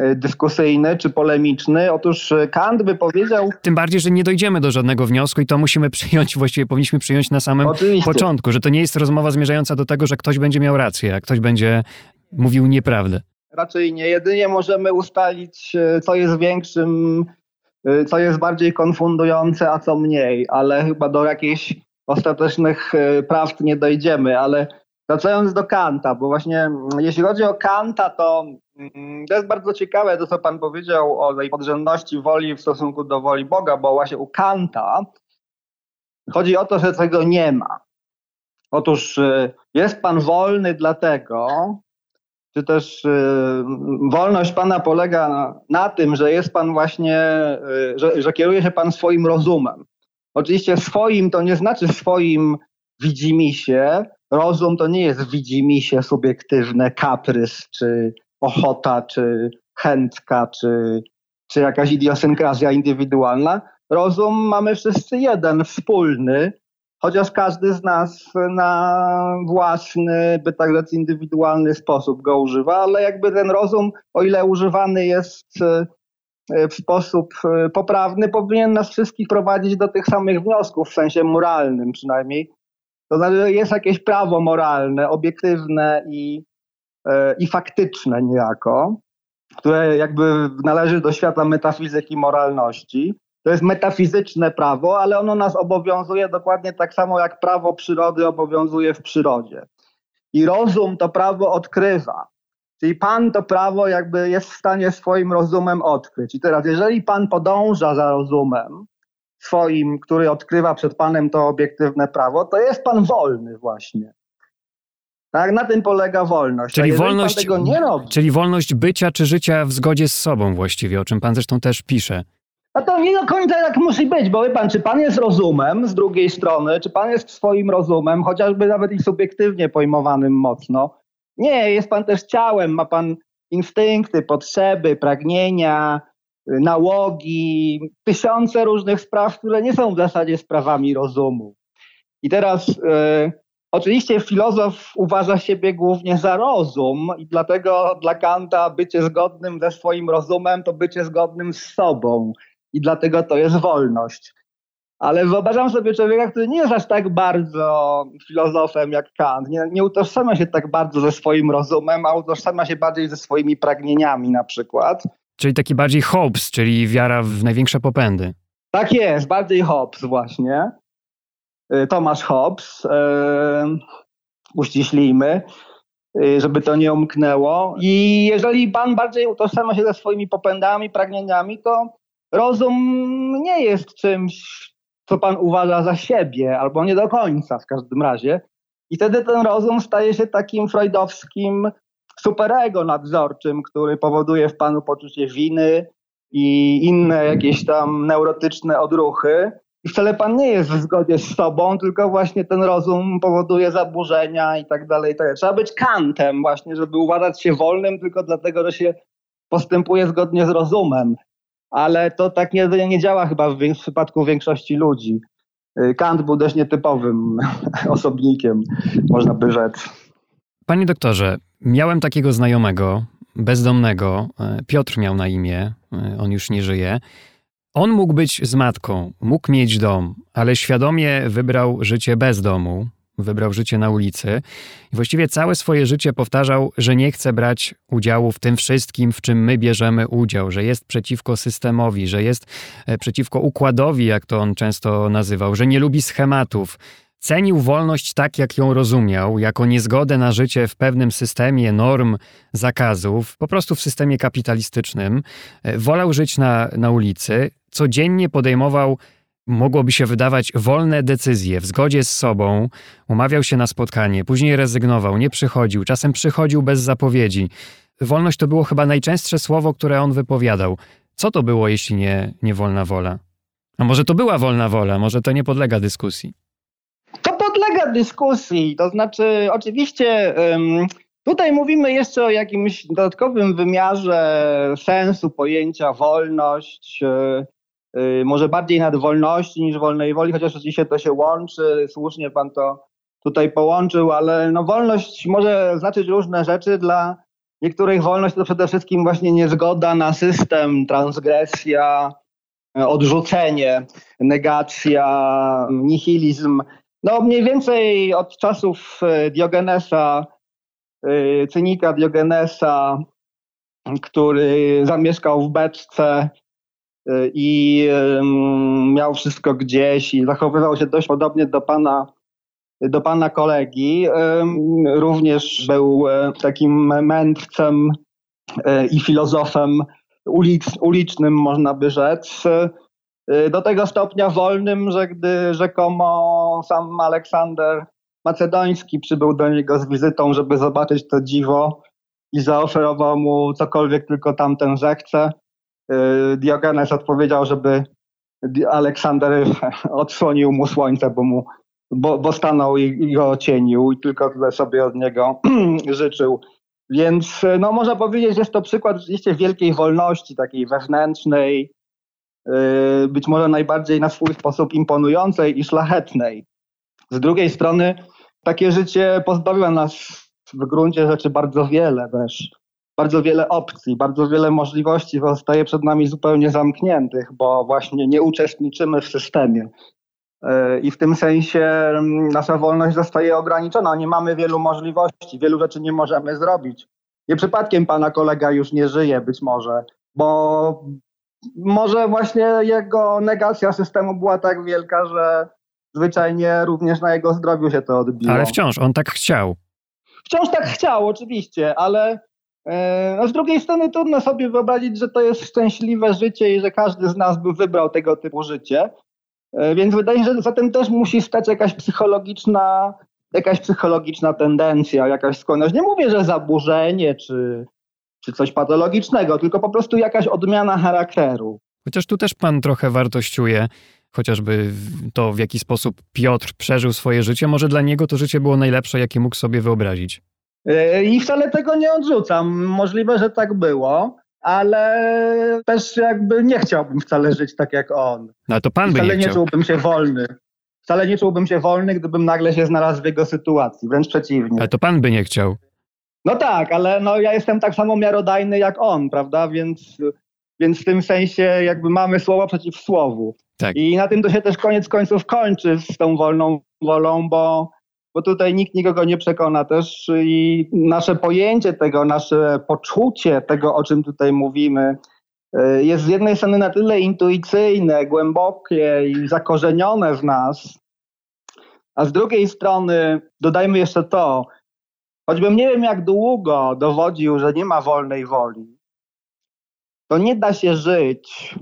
e, dyskusyjny czy polemiczny. Otóż Kant by powiedział. Tym bardziej, że nie dojdziemy do żadnego wniosku i to musimy przyjąć, właściwie powinniśmy przyjąć na samym Oczywiście. początku, że to nie jest rozmowa zmierzająca do tego, że ktoś będzie miał rację, a ktoś będzie mówił nieprawdę raczej nie. Jedynie możemy ustalić, e, co jest większym, e, co jest bardziej konfundujące, a co mniej, ale chyba do jakichś ostatecznych e, prawd nie dojdziemy. Ale wracając do Kanta, bo właśnie mm, jeśli chodzi o Kanta, to mm, to jest bardzo ciekawe to, co pan powiedział o tej podrzędności woli w stosunku do woli Boga, bo właśnie u Kanta chodzi o to, że tego nie ma. Otóż jest pan wolny dlatego, czy też y, wolność Pana polega na, na, tym, że jest Pan właśnie, y, że, że kieruje się Pan swoim rozumem. Oczywiście swoim to nie znaczy swoim widzimisię. Rozum to nie jest widzimisię subiektywne, kaprys, czy ochota, czy chętka, czy, czy jakaś idiosynkrazja indywidualna. Rozum mamy wszyscy jeden, wspólny, chociaż każdy z nas na własny, by tak rzec, indywidualny sposób go używa, ale jakby ten rozum, o ile używany jest e, w sposób e, poprawny, powinien nas wszystkich prowadzić do tych samych wniosków, w sensie moralnym przynajmniej. To znaczy jest jakieś prawo moralne, obiektywne i, e, i faktyczne niejako, które jakby należy do świata metafizyki moralności. To jest metafizyczne prawo, ale ono nas obowiązuje dokładnie tak samo jak prawo przyrody obowiązuje w przyrodzie. I rozum to prawo odkrywa. Czyli Pan to prawo jakby jest w stanie swoim rozumem odkryć. I teraz, jeżeli Pan podąża za rozumem swoim, który odkrywa przed Panem to obiektywne prawo, to jest Pan wolny właśnie. Tak, na tym polega wolność. Czyli wolność, robi, czyli wolność bycia czy życia w zgodzie z sobą właściwie, o czym Pan zresztą też pisze. A to nie do końca tak musi być, bo wie pan, czy pan jest rozumem z drugiej strony, czy pan jest swoim rozumem, chociażby nawet i subiektywnie pojmowanym mocno. Nie, jest pan też ciałem, ma pan instynkty, potrzeby, pragnienia, nałogi, tysiące różnych spraw, które nie są w zasadzie sprawami rozumu. I teraz e, oczywiście filozof uważa siebie głównie za rozum i dlatego dla Kanta bycie zgodnym ze swoim rozumem to bycie zgodnym z sobą i dlatego to jest wolność. Ale wyobrażam sobie człowieka, który nie jest aż tak bardzo filozofem jak Kant, nie, nie utożsamia się tak bardzo ze swoim rozumem, a utożsamia się bardziej ze swoimi pragnieniami na przykład. Czyli taki bardziej Hobbes, czyli wiara w największe popędy. Tak jest, bardziej Hobbes właśnie. Y, Tomasz Hobbes, yy, uściślijmy, yy, żeby to nie umknęło. I jeżeli pan bardziej utożsamia się ze swoimi popędami, pragnieniami, to rozum nie jest czymś, co pan uważa za siebie, albo nie do końca w każdym razie. I wtedy ten rozum staje się takim freudowskim superego nadzorczym, który powoduje w panu poczucie winy i inne jakieś tam neurotyczne odruchy. I wcale pan nie jest w zgodzie z sobą, tylko właśnie ten rozum powoduje zaburzenia i tak dalej. Tak Trzeba być kantem właśnie, żeby uważać się wolnym tylko dlatego, że się postępuje zgodnie z rozumem ale to tak nie, nie działa chyba w, w przypadku większości ludzi. Y, Kant był dość nietypowym osobnikiem, można by rzec. Panie doktorze, miałem takiego znajomego, bezdomnego. E, Piotr miał na imię, e, on już nie żyje. On mógł być z matką, mógł mieć dom, ale świadomie wybrał życie bez domu, wybrał życie na ulicy i właściwie całe swoje życie powtarzał, że nie chce brać udziału w tym wszystkim, w czym my bierzemy udział, że jest przeciwko systemowi, że jest e, przeciwko układowi, jak to on często nazywał, że nie lubi schematów. Cenił wolność tak, jak ją rozumiał, jako niezgodę na życie w pewnym systemie norm, zakazów, po prostu w systemie kapitalistycznym. E, wolał żyć na, na ulicy, codziennie podejmował mogłoby się wydawać wolne decyzje w zgodzie z sobą, umawiał się na spotkanie, później rezygnował, nie przychodził, czasem przychodził bez zapowiedzi. Wolność to było chyba najczęstsze słowo, które on wypowiadał. Co to było, jeśli nie, nie wolna wola? A może to była wolna wola, może to nie podlega dyskusji? To podlega dyskusji, to znaczy oczywiście tutaj mówimy jeszcze o jakimś dodatkowym wymiarze sensu pojęcia wolność, e, może bardziej nad wolności niż wolnej woli, chociaż oczywiście to się łączy, słusznie pan to tutaj połączył, ale no wolność może znaczyć różne rzeczy. Dla niektórych wolność to przede wszystkim właśnie niezgoda na system, transgresja, odrzucenie, negacja, nihilizm. No mniej więcej od czasów y, Diogenesa, y, cynika Diogenesa, który zamieszkał w beczce i miał wszystko gdzieś i zachowywał się dość podobnie do pana, do pana kolegi. Również był e, takim mędrcem e, i filozofem ulic, ulicznym, można by rzec. E, do tego stopnia wolnym, że gdy rzekomo sam Aleksander Macedoński przybył do niego z wizytą, żeby zobaczyć to dziwo i zaoferował mu cokolwiek tylko tamten zechce, Diogenes odpowiedział, żeby Aleksander odsłonił mu słońce, bo, mu, bo, bo stanął i, i go ocienił i tylko tyle sobie od niego życzył. Więc no, można powiedzieć, że jest to przykład rzeczywiście wielkiej wolności, takiej wewnętrznej, y, być może najbardziej na swój sposób imponującej i szlachetnej. Z drugiej strony takie życie pozbawiło nas w gruncie rzeczy bardzo wiele też bardzo wiele opcji, bardzo wiele możliwości zostaje przed nami zupełnie zamkniętych, bo właśnie nie uczestniczymy w systemie. I w tym sensie mm, nasza wolność zostaje ograniczona. Nie mamy wielu możliwości, wielu rzeczy nie możemy zrobić. Nie przypadkiem pana kolega już nie żyje, być może, bo może właśnie jego negacja systemu była tak wielka, że zwyczajnie również na jego zdrowiu się to odbiło. Ale wciąż on tak chciał. Wciąż tak chciał, oczywiście, ale e, no z drugiej strony trudno sobie wyobrazić, że to jest szczęśliwe życie i że każdy z nas by wybrał tego typu życie. E, więc wydaje się, że za tym też musi stać jakaś psychologiczna, jakaś psychologiczna tendencja, jakaś skłonność. Nie mówię, że zaburzenie czy, czy coś patologicznego, tylko po prostu jakaś odmiana charakteru. Chociaż tu też pan trochę wartościuje chociażby to, w jaki sposób Piotr przeżył swoje życie. Może dla niego to życie było najlepsze, jakie mógł sobie wyobrazić. E, I wcale tego nie odrzucam. Możliwe, że tak było, ale też jakby nie chciałbym wcale żyć tak jak on. No to pan by wcale nie, nie czułbym się wolny. Wcale nie czułbym się wolny, gdybym nagle się znalazł w jego sytuacji, wręcz przeciwnie. Ale to pan by nie chciał. No tak, ale no ja jestem tak samo miarodajny jak on, prawda? Więc, więc w tym sensie jakby mamy słowo przeciw słowu. Tak. I na tym to się też koniec końców kończy z tą wolną wolą, bo, bo tutaj nikt nikogo nie przekona też i nasze pojęcie tego, nasze poczucie tego, o czym tutaj mówimy, y, jest z jednej strony na tyle intuicyjne, głębokie i zakorzenione w nas, a z drugiej strony dodajmy jeszcze to, choćbym nie wiem jak długo dowodził, że nie ma wolnej woli, to nie da się żyć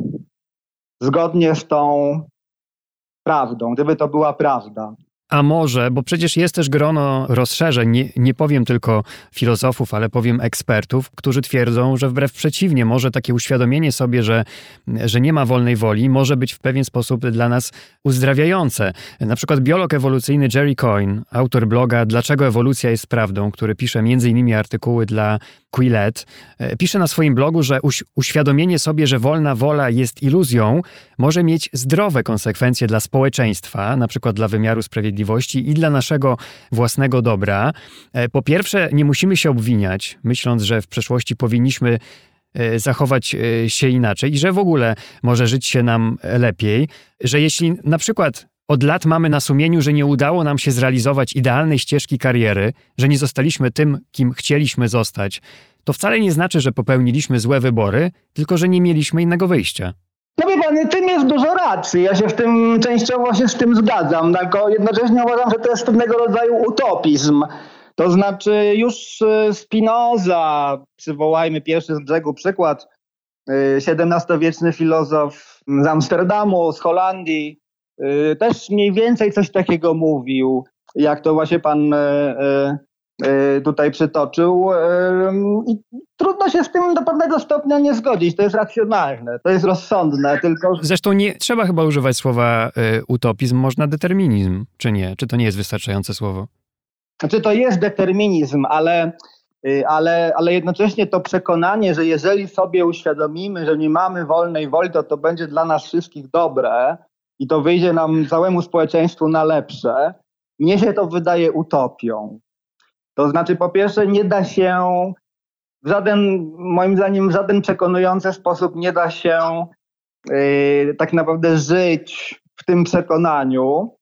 zgodnie z tą prawdą, gdyby to była prawda. A może, bo przecież jest też grono rozszerzeń, nie, nie powiem tylko filozofów, ale powiem ekspertów, którzy twierdzą, że wbrew przeciwnie, może takie uświadomienie sobie, że, że nie ma wolnej woli, może być w pewien sposób dla nas uzdrawiające. Na przykład biolog ewolucyjny Jerry Coyne, autor bloga Dlaczego ewolucja jest prawdą, który pisze m.in. artykuły dla Quillette, pisze na swoim blogu, że uś uświadomienie sobie, że wolna wola jest iluzją, może mieć zdrowe konsekwencje dla społeczeństwa, na przykład dla wymiaru sprawiedliwości i dla naszego własnego dobra. E, po pierwsze, nie musimy się obwiniać, myśląc, że w przeszłości powinniśmy e, zachować się inaczej i że w ogóle może żyć się nam lepiej, że jeśli na przykład od lat mamy na sumieniu, że nie udało nam się zrealizować idealnej ścieżki kariery, że nie zostaliśmy tym, kim chcieliśmy zostać, to wcale nie znaczy, że popełniliśmy złe wybory, tylko że nie mieliśmy innego wyjścia. No wie pan, tym jest dużo racji. Ja się w tym częściowo się z tym zgadzam, tylko jednocześnie uważam, że to jest pewnego rodzaju utopizm. To znaczy już y, Spinoza, przywołajmy pierwszy z brzegu przykład, XVII-wieczny y, filozof z Amsterdamu, z Holandii, Y, też mniej więcej coś takiego mówił, jak to właśnie pan tutaj przytoczył. I trudno się z tym do pewnego stopnia nie zgodzić. To jest racjonalne, to jest rozsądne, tylko. Zresztą nie trzeba chyba używać słowa utopizm, można determinizm, czy nie? Czy to nie jest wystarczające słowo? Znaczy, to jest determinizm, ale. Ale, ale jednocześnie to przekonanie, że jeżeli sobie uświadomimy, że nie mamy wolnej woli, to to będzie dla nas wszystkich dobre, i to wyjdzie nam całemu społeczeństwu na lepsze, mnie się to wydaje utopią. To znaczy, po pierwsze, nie da się w żaden, moim zdaniem, w żaden przekonujący sposób nie da się yy, tak naprawdę żyć w tym przekonaniu.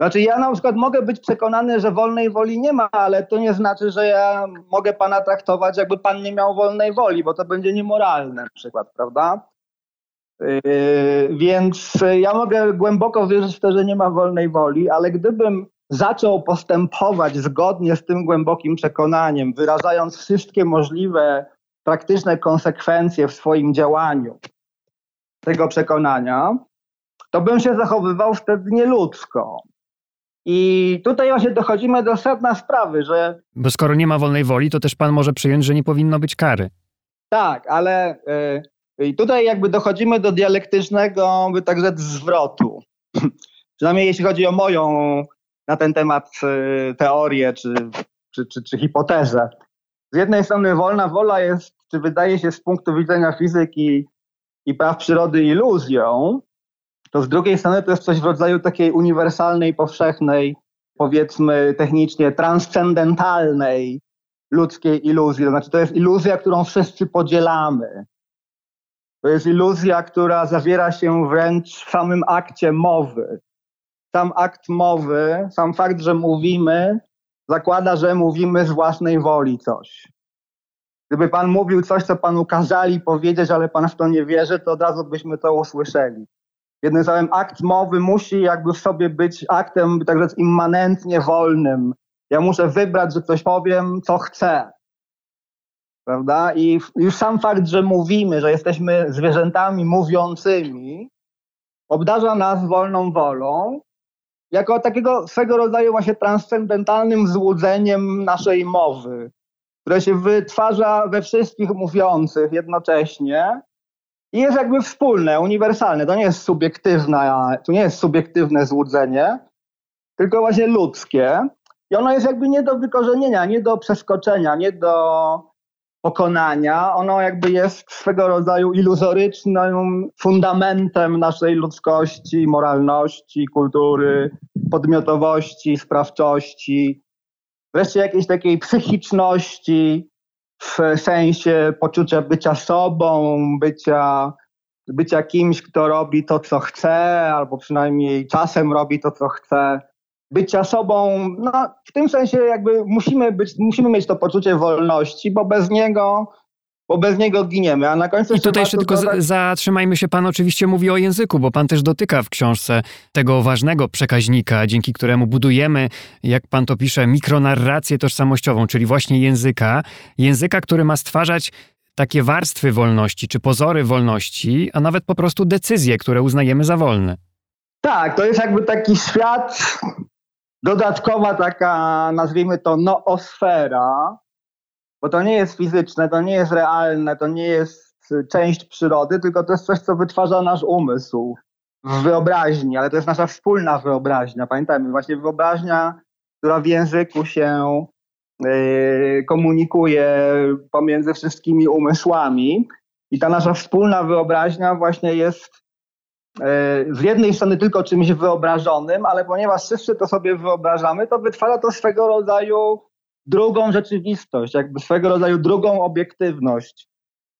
Znaczy, ja na przykład mogę być przekonany, że wolnej woli nie ma, ale to nie znaczy, że ja mogę pana traktować, jakby pan nie miał wolnej woli, bo to będzie niemoralne na przykład, prawda? Yy, więc ja mogę głęboko wierzyć w to, że nie ma wolnej woli, ale gdybym zaczął postępować zgodnie z tym głębokim przekonaniem, wyrażając wszystkie możliwe praktyczne konsekwencje w swoim działaniu tego przekonania, to bym się zachowywał wtedy nieludzko. I tutaj właśnie dochodzimy do sedna sprawy, że. Bo skoro nie ma wolnej woli, to też pan może przyjąć, że nie powinno być kary. Tak, ale y, tutaj jakby dochodzimy do dialektycznego, by tak rzec, zwrotu. Przynajmniej jeśli chodzi o moją na ten temat y, teorię czy, czy, czy, czy hipotezę. Z jednej strony wolna wola jest, czy wydaje się z punktu widzenia fizyki i praw przyrody iluzją, to z drugiej strony to jest coś w rodzaju takiej uniwersalnej, powszechnej, powiedzmy technicznie transcendentalnej ludzkiej iluzji. To znaczy to jest iluzja, którą wszyscy podzielamy. To jest iluzja, która zawiera się wręcz w samym akcie mowy. Sam akt mowy, sam fakt, że mówimy, zakłada, że mówimy z własnej woli coś. Gdyby pan mówił coś, co panu kazali powiedzieć, ale pan w to nie wierzy, to od razu byśmy to usłyszeli. Jednym słowem, akt mowy musi jakby w sobie być aktem, tak rzec, immanentnie wolnym. Ja muszę wybrać, że coś powiem, co chcę. Prawda? I już sam fakt, że mówimy, że jesteśmy zwierzętami mówiącymi, obdarza nas wolną wolą, jako takiego swego rodzaju właśnie transcendentalnym złudzeniem naszej mowy, które się wytwarza we wszystkich mówiących jednocześnie i jest jakby wspólne, uniwersalne. To nie jest subiektywne, to nie jest subiektywne złudzenie, tylko właśnie ludzkie. I ono jest jakby nie do wykorzenienia, nie do przeskoczenia, nie do pokonania. Ono jakby jest swego rodzaju iluzorycznym fundamentem naszej ludzkości, moralności, kultury, podmiotowości, sprawczości, wreszcie jakiejś takiej psychiczności w sensie poczucia bycia sobą, bycia, bycia kimś, kto robi to, co chce, albo przynajmniej czasem robi to, co chce. Bycia sobą, no, w tym sensie jakby musimy, być, musimy mieć to poczucie wolności, bo bez niego bo bez niego giniemy, a na końcu... I tutaj jeszcze tylko dodać... zatrzymajmy się, pan oczywiście mówi o języku, bo pan też dotyka w książce tego ważnego przekaźnika, dzięki któremu budujemy, jak pan to pisze, mikronarrację tożsamościową, czyli właśnie języka, języka, który ma stwarzać takie warstwy wolności, czy pozory wolności, a nawet po prostu decyzje, które uznajemy za wolne. Tak, to jest jakby taki świat, dodatkowa taka, nazwijmy to, noosfera, bo to nie jest fizyczne, to nie jest realne, to nie jest część przyrody, tylko to jest coś, co wytwarza nasz umysł w wyobraźni, ale to jest nasza wspólna wyobraźnia. Pamiętajmy, właśnie wyobraźnia, która w języku się yy, komunikuje pomiędzy wszystkimi umysłami. I ta nasza wspólna wyobraźnia właśnie jest z jednej strony tylko czymś wyobrażonym, ale ponieważ wszyscy to sobie wyobrażamy, to wytwarza to swego rodzaju drugą rzeczywistość, jakby swego rodzaju drugą obiektywność.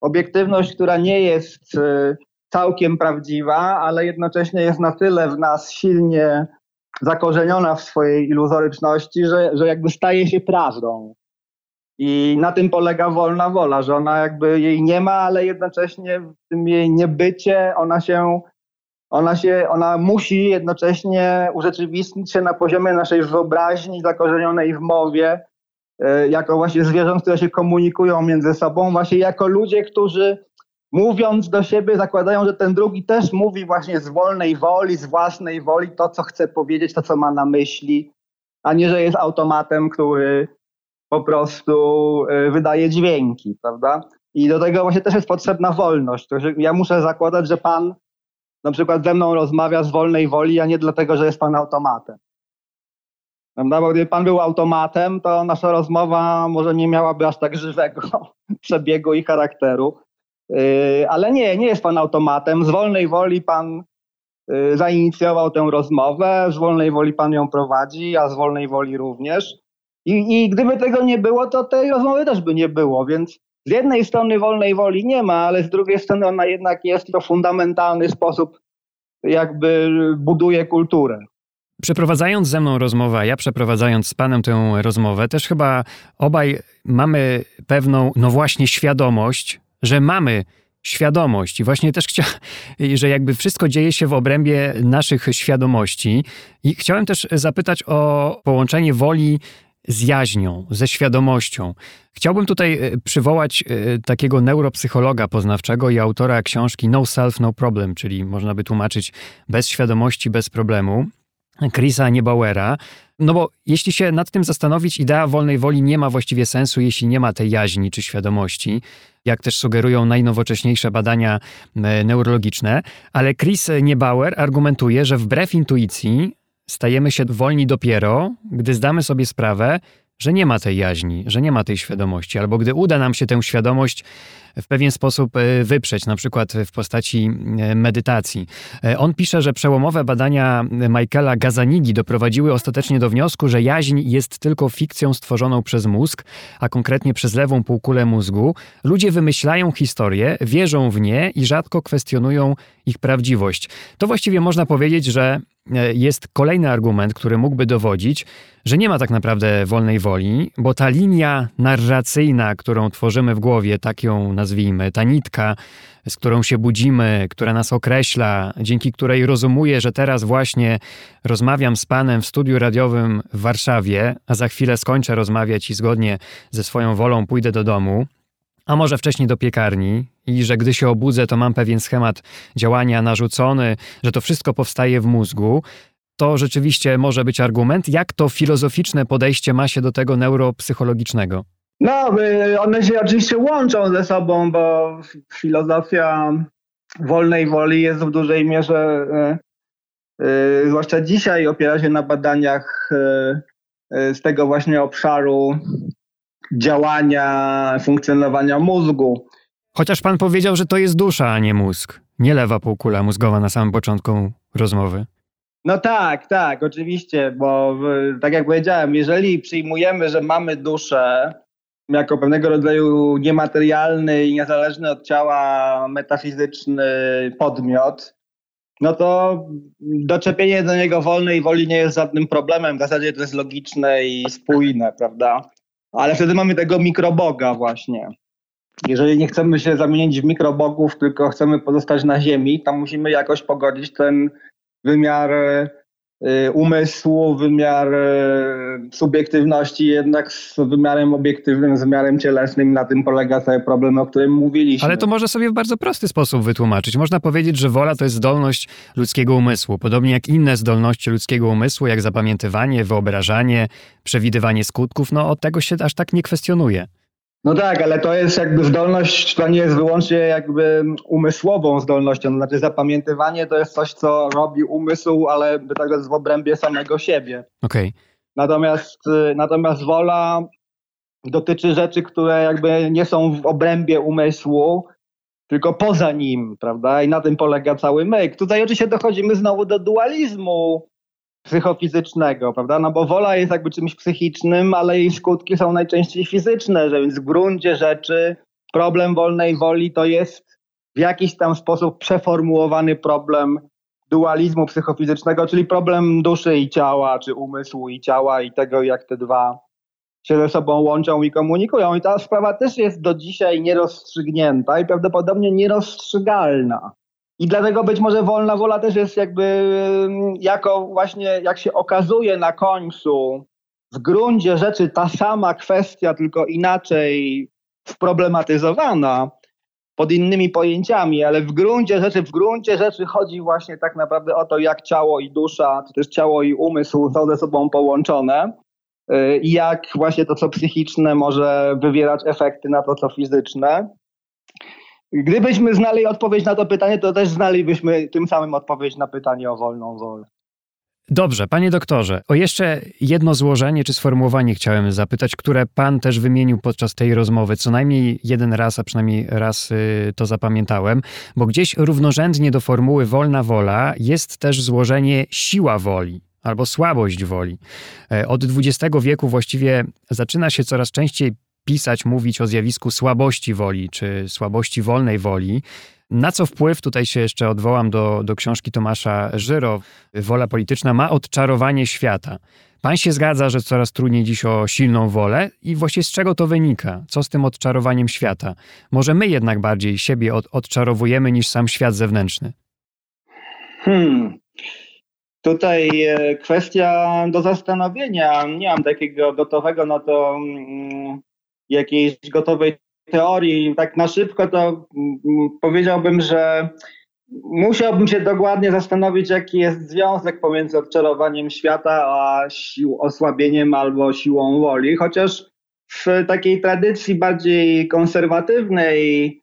Obiektywność, która nie jest e, całkiem prawdziwa, ale jednocześnie jest na tyle w nas silnie zakorzeniona w swojej iluzoryczności, że, że jakby staje się prawdą. I na tym polega wolna wola, że ona jakby jej nie ma, ale jednocześnie w tym jej niebycie ona się, ona się, ona musi jednocześnie urzeczywistnić się na poziomie naszej wyobraźni zakorzenionej w mowie, E, jako właśnie zwierząt, które się komunikują między sobą, właśnie jako ludzie, którzy mówiąc do siebie zakładają, że ten drugi też mówi właśnie z wolnej woli, z własnej woli to, co chce powiedzieć, to, co ma na myśli, a nie, że jest automatem, który po prostu e, wydaje dźwięki, prawda? I do tego właśnie też jest potrzebna wolność. Ja muszę zakładać, że pan na przykład ze mną rozmawia z wolnej woli, a nie dlatego, że jest pan automatem. Prawda? Bo gdyby pan był automatem, to nasza rozmowa może nie miałaby aż tak żywego przebiegu i charakteru. Yy, ale nie, nie jest pan automatem. Z wolnej woli pan yy, zainicjował tę rozmowę, z wolnej woli pan ją prowadzi, a z wolnej woli również. I, I gdyby tego nie było, to tej rozmowy też by nie było, więc z jednej strony wolnej woli nie ma, ale z drugiej strony ona jednak jest to fundamentalny sposób, jakby buduje kulturę. Przeprowadzając ze mną rozmowę, a ja przeprowadzając z panem tę rozmowę, też chyba obaj mamy pewną, no właśnie, świadomość, że mamy świadomość. I właśnie też chciałem, że jakby wszystko dzieje się w obrębie naszych świadomości. I chciałem też zapytać o połączenie woli z jaźnią, ze świadomością. Chciałbym tutaj e, przywołać e, takiego neuropsychologa poznawczego i autora książki No Self, No Problem, czyli można by tłumaczyć bez świadomości, bez problemu. Chrisa Niebauera. No bo jeśli się nad tym zastanowić, idea wolnej woli nie ma właściwie sensu, jeśli nie ma tej jaźni czy świadomości, jak też sugerują najnowocześniejsze badania e, neurologiczne. Ale Chris Niebauer argumentuje, że wbrew intuicji stajemy się wolni dopiero, gdy zdamy sobie sprawę, że nie ma tej jaźni, że nie ma tej świadomości, albo gdy uda nam się tę świadomość w pewien sposób e, wyprzeć, na przykład w postaci e, medytacji. E, on pisze, że przełomowe badania Michaela Gazanigi doprowadziły ostatecznie do wniosku, że jaźń jest tylko fikcją stworzoną przez mózg, a konkretnie przez lewą półkulę mózgu. Ludzie wymyślają historie, wierzą w nie i rzadko kwestionują ich prawdziwość. To właściwie można powiedzieć, że e, jest kolejny argument, który mógłby dowodzić, że nie ma tak naprawdę wolnej woli, bo ta linia narracyjna, którą tworzymy w głowie, tak ją nazwijmy, ta nitka, z którą się budzimy, która nas określa, dzięki której rozumuję, że teraz właśnie rozmawiam z panem w studiu radiowym w Warszawie, a za chwilę skończę rozmawiać i zgodnie ze swoją wolą pójdę do domu, a może wcześniej do piekarni, i że gdy się obudzę, to mam pewien schemat działania narzucony, że to wszystko powstaje w mózgu, to rzeczywiście może być argument. Jak to filozoficzne podejście ma się do tego neuropsychologicznego? No, y, one się oczywiście łączą ze sobą, bo filozofia wolnej woli jest w dużej mierze, y, y, zwłaszcza dzisiaj, opiera się na badaniach z tego właśnie obszaru działania, funkcjonowania mózgu. Chociaż pan powiedział, że to jest dusza, a nie mózg. Nie lewa półkula mózgowa na samym początku rozmowy. No tak, tak, oczywiście, bo tak jak powiedziałem, jeżeli przyjmujemy, że mamy duszę jako pewnego rodzaju niematerialny i niezależny od ciała metafizyczny podmiot, no to doczepienie do niego wolnej woli nie jest żadnym problemem. W zasadzie to jest logiczne i spójne, prawda? Ale wtedy mamy tego mikroboga właśnie. Jeżeli nie chcemy się zamienić w mikrobogów, tylko chcemy pozostać na ziemi, to musimy jakoś pogodzić ten wymiar y, umysłu, wymiar y, subiektywności jednak z wymiarem obiektywnym, z wymiarem cielesnym. Na tym polega cały problem, o którym mówiliśmy. Ale to można sobie w bardzo prosty sposób wytłumaczyć. Można powiedzieć, że wola to jest zdolność ludzkiego umysłu. Podobnie jak inne zdolności ludzkiego umysłu, jak zapamiętywanie, wyobrażanie, przewidywanie skutków, no od tego się aż tak nie kwestionuje. No tak, ale to jest jakby zdolność, to nie jest wyłącznie jakby umysłową zdolnością. To znaczy zapamiętywanie to jest coś, co robi umysł, ale tak w obrębie samego siebie. Okej. Okay. Natomiast, y, natomiast wola dotyczy rzeczy, które jakby nie są w obrębie umysłu, tylko poza nim, prawda? I na tym polega cały myk. Tutaj oczywiście dochodzimy znowu do dualizmu psychofizycznego, prawda? No bo wola jest jakby czymś psychicznym, ale jej skutki są najczęściej fizyczne, że więc w gruncie rzeczy problem wolnej woli to jest w jakiś tam sposób przeformułowany problem dualizmu psychofizycznego, czyli problem duszy i ciała, czy umysłu i ciała i tego, jak te dwa się ze sobą łączą i komunikują. I ta sprawa też jest do dzisiaj nierozstrzygnięta i prawdopodobnie nierozstrzygalna. I dlatego być może wolna wola też jest jakby jako właśnie, jak się okazuje na końcu, w gruncie rzeczy ta sama kwestia, tylko inaczej sproblematyzowana pod innymi pojęciami, ale w gruncie rzeczy, w gruncie rzeczy chodzi właśnie tak naprawdę o to, jak ciało i dusza, czy też ciało i umysł są ze sobą połączone y, i jak właśnie to, co psychiczne może wywierać efekty na to, co fizyczne. Gdybyśmy znali odpowiedź na to pytanie, to też znalibyśmy tym samym odpowiedź na pytanie o wolną wolę. Dobrze, panie doktorze, o jeszcze jedno złożenie czy sformułowanie chciałem zapytać, które pan też wymienił podczas tej rozmowy. Co najmniej jeden raz, a przynajmniej raz y, to zapamiętałem, bo gdzieś równorzędnie do formuły wolna wola jest też złożenie siła woli albo słabość woli. E, od XX wieku właściwie zaczyna się coraz częściej pisać, mówić o zjawisku słabości woli, czy słabości wolnej woli. Na co wpływ, tutaj się jeszcze odwołam do, do książki Tomasza Żyro, Wola polityczna ma odczarowanie świata. Pan się zgadza, że coraz trudniej dziś o silną wolę i właściwie z czego to wynika? Co z tym odczarowaniem świata? Może my jednak bardziej siebie od, odczarowujemy niż sam świat zewnętrzny? Hmm. Tutaj e, kwestia do zastanowienia. Nie mam takiego gotowego no to mm, jakiejś gotowej teorii. Tak na szybko to mm, powiedziałbym, że musiałbym się dokładnie zastanowić, jaki jest związek pomiędzy odczarowaniem świata a sił, osłabieniem albo siłą woli, chociaż w takiej tradycji bardziej konserwatywnej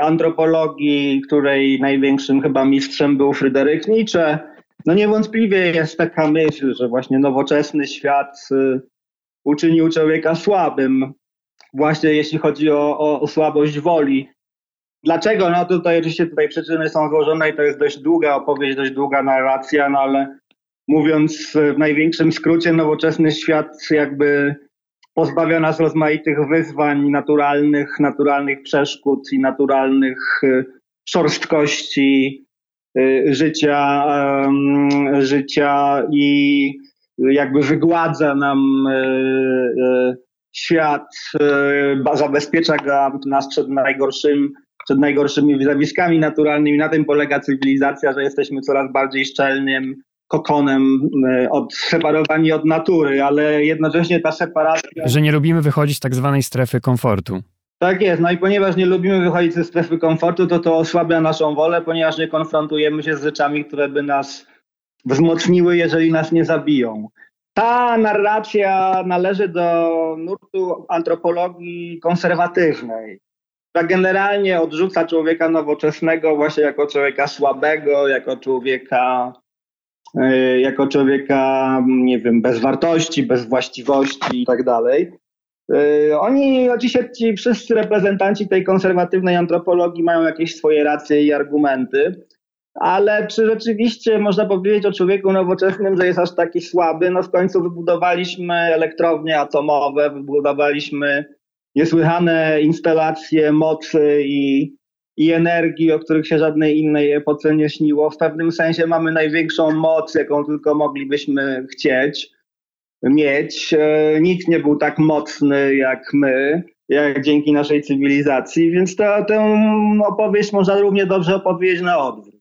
antropologii, której największym chyba mistrzem był Fryderyk Nietzsche, no niewątpliwie jest taka myśl, że właśnie nowoczesny świat y, uczynił człowieka słabym, właśnie jeśli chodzi o, o, o słabość woli. Dlaczego? No tutaj oczywiście tutaj przyczyny są złożone i to jest dość długa opowieść, dość długa narracja, no ale mówiąc w największym skrócie, nowoczesny świat jakby pozbawia nas rozmaitych wyzwań naturalnych, naturalnych przeszkód i naturalnych y, szorstkości życia, życia i jakby wygładza nam świat, zabezpiecza nas przed najgorszym przed najgorszymi zjawiskami naturalnymi. Na tym polega cywilizacja, że jesteśmy coraz bardziej szczelnym kokonem e, odseparowani od natury, ale jednocześnie ta separacja... Że nie lubimy wychodzić z tak zwanej strefy komfortu. Tak jest, no i ponieważ nie lubimy wychodzić ze strefy komfortu, to to osłabia naszą wolę, ponieważ nie konfrontujemy się z rzeczami, które by nas wzmocniły, jeżeli nas nie zabiją. Ta narracja należy do nurtu antropologii konserwatywnej która generalnie odrzuca człowieka nowoczesnego właśnie jako człowieka słabego, jako człowieka, e, jako człowieka, nie wiem, bez wartości, bez właściwości i tak. E, oni, oczywiście ci wszyscy reprezentanci tej konserwatywnej antropologii mają jakieś swoje racje i argumenty, ale czy rzeczywiście można powiedzieć o człowieku nowoczesnym, że jest aż taki słaby? No w końcu wybudowaliśmy elektrownie atomowe, wybudowaliśmy niesłychane instalacje mocy i, i energii, o których się żadnej innej epoce nie śniło. W pewnym sensie mamy największą moc, jaką tylko moglibyśmy chcieć mieć. E, nikt nie był tak mocny jak my, jak dzięki naszej cywilizacji, więc to, tę opowieść można równie dobrze opowiedzieć na odwrót.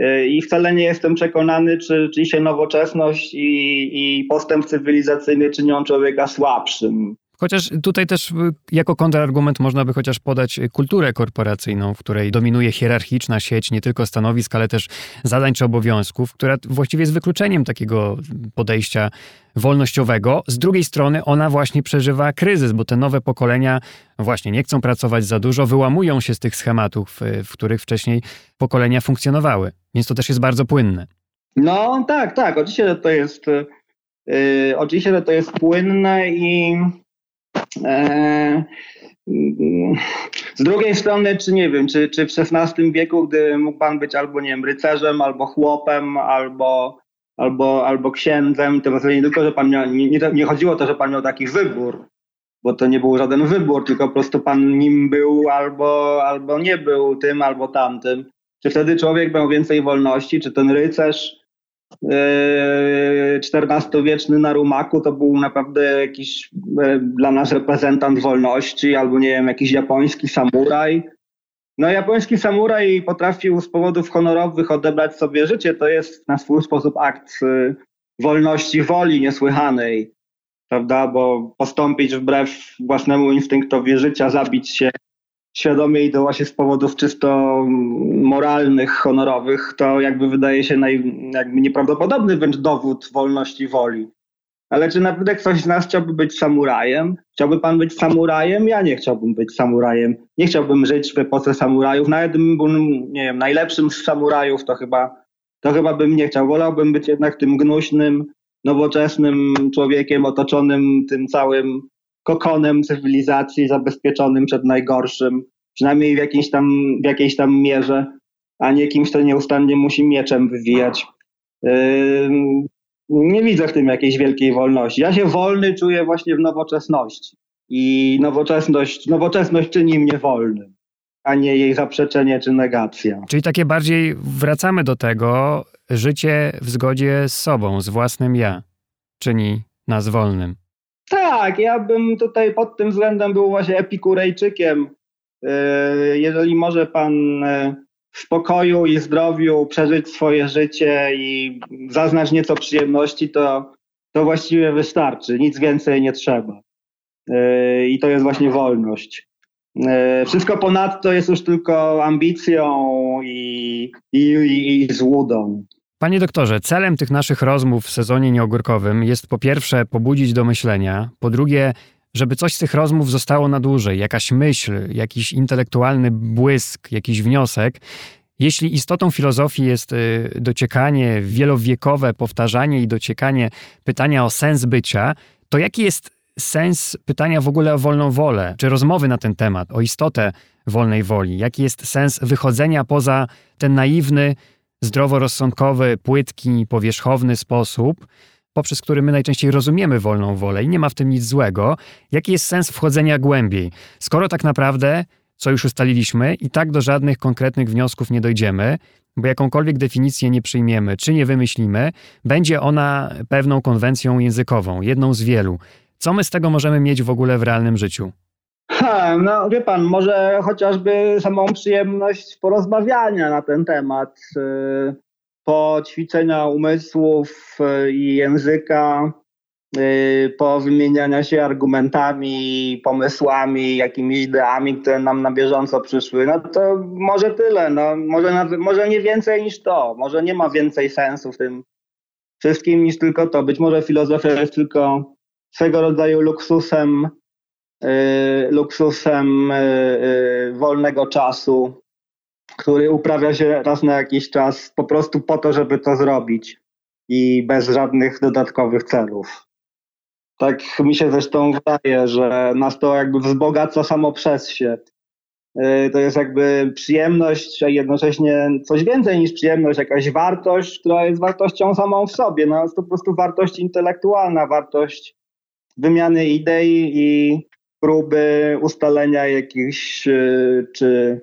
E, I wcale nie jestem przekonany, czy, czy się nowoczesność i, i postęp cywilizacyjny czynią człowieka słabszym. Chociaż tutaj też y, jako kontrargument można by chociaż podać kulturę korporacyjną, w której dominuje hierarchiczna sieć nie tylko stanowisk, ale też zadań czy obowiązków, która właściwie jest wykluczeniem takiego podejścia wolnościowego. Z drugiej strony ona właśnie przeżywa kryzys, bo te nowe pokolenia właśnie nie chcą pracować za dużo, wyłamują się z tych schematów, y, w których wcześniej pokolenia funkcjonowały. Więc to też jest bardzo płynne. No tak, tak. Oczywiście to jest, yy, oczywiście to jest płynne i z drugiej strony, czy nie wiem, czy, czy w XVI wieku, gdy mógł pan być albo, nie wiem, rycerzem, albo chłopem, albo, albo, albo księdzem, to nie tylko, że pan miał, nie, nie chodziło o to, że pan miał taki wybór, bo to nie był żaden wybór, tylko po prostu pan nim był albo, albo nie był tym, albo tamtym. Czy wtedy człowiek miał więcej wolności, czy ten rycerz XIV-wieczny na Rumaku to był naprawdę jakiś e, dla nas reprezentant wolności, albo nie wiem, jakiś japoński samuraj. No japoński samuraj potrafił z powodów honorowych odebrać sobie życie. To jest na swój sposób akt e, wolności woli niesłychanej, prawda? Bo postąpić wbrew własnemu instynktowi życia, zabić się świadomie i to właśnie z powodów czysto moralnych, honorowych, to jakby wydaje się naj, jakby nieprawdopodobny wręcz dowód wolności woli. Ale czy naprawdę ktoś z nas chciałby być samurajem? Chciałby pan być samurajem? Ja nie chciałbym być samurajem. Nie chciałbym żyć w epoce samurajów. Nawet bym nie wiem, najlepszym z samurajów, to chyba, to chyba bym nie chciał. Wolałbym być jednak tym gnuśnym, nowoczesnym człowiekiem otoczonym tym całym kokonem cywilizacji zabezpieczonym przed najgorszym, przynajmniej w jakiejś tam, w jakiejś tam mierze, a nie kimś, kto nieustannie musi mieczem wywijać. Yy, nie widzę w tym jakiejś wielkiej wolności. Ja się wolny czuję właśnie w nowoczesności. I nowoczesność, nowoczesność czyni mnie wolnym, a nie jej zaprzeczenie czy negacja. Czyli takie bardziej wracamy do tego, życie w zgodzie z sobą, z własnym ja, czyni nas wolnym. Tak, ja bym tutaj pod tym względem był właśnie epikurejczykiem. E, jeżeli może pan e, w spokoju i zdrowiu przeżyć swoje życie i zaznać nieco przyjemności, to, to właściwie wystarczy. Nic więcej nie trzeba. E, I to jest właśnie wolność. Wszystko ponadto jest już tylko ambicją i, i, i, i złudą. Panie doktorze, celem tych naszych rozmów w sezonie nieogórkowym jest po pierwsze pobudzić do myślenia, po drugie, żeby coś z tych rozmów zostało na dłużej, jakaś myśl, jakiś intelektualny błysk, jakiś wniosek. Jeśli istotą filozofii jest y, dociekanie wielowiekowe, powtarzanie i dociekanie pytania o sens bycia, to jaki jest sens pytania w ogóle o wolną wolę, czy rozmowy na ten temat, o istotę wolnej woli? Jaki jest sens wychodzenia poza ten naiwny, zdroworozsądkowy, płytki, powierzchowny sposób, poprzez który my najczęściej rozumiemy wolną wolę i nie ma w tym nic złego, jaki jest sens wchodzenia głębiej, skoro tak naprawdę co już ustaliliśmy, i tak do żadnych konkretnych wniosków nie dojdziemy, bo jakąkolwiek definicję nie przyjmiemy czy nie wymyślimy, będzie ona pewną konwencją językową, jedną z wielu. Co my z tego możemy mieć w ogóle w realnym życiu? Ha, no wie pan, może chociażby samą przyjemność porozmawiania na ten temat, y, poćwiczenia umysłów y, i języka, y, po wymieniania się argumentami, pomysłami, jakimiś ideami, które nam na bieżąco przyszły, no to może tyle, no, może, może nie więcej niż to, może nie ma więcej sensu w tym wszystkim niż tylko to. Być może filozofia jest tylko swego rodzaju luksusem luksusem y, y, wolnego czasu, który uprawia się raz na jakiś czas po prostu po to, żeby to zrobić i bez żadnych dodatkowych celów. Tak mi się zresztą wydaje, że nas to jakby wzbogaca samo przez się. To jest jakby przyjemność, a jednocześnie coś więcej niż przyjemność, jakaś wartość, która jest wartością samą w sobie. No, jest to po prostu wartość intelektualna, wartość wymiany idei i próby ustalenia jakichś e, czy,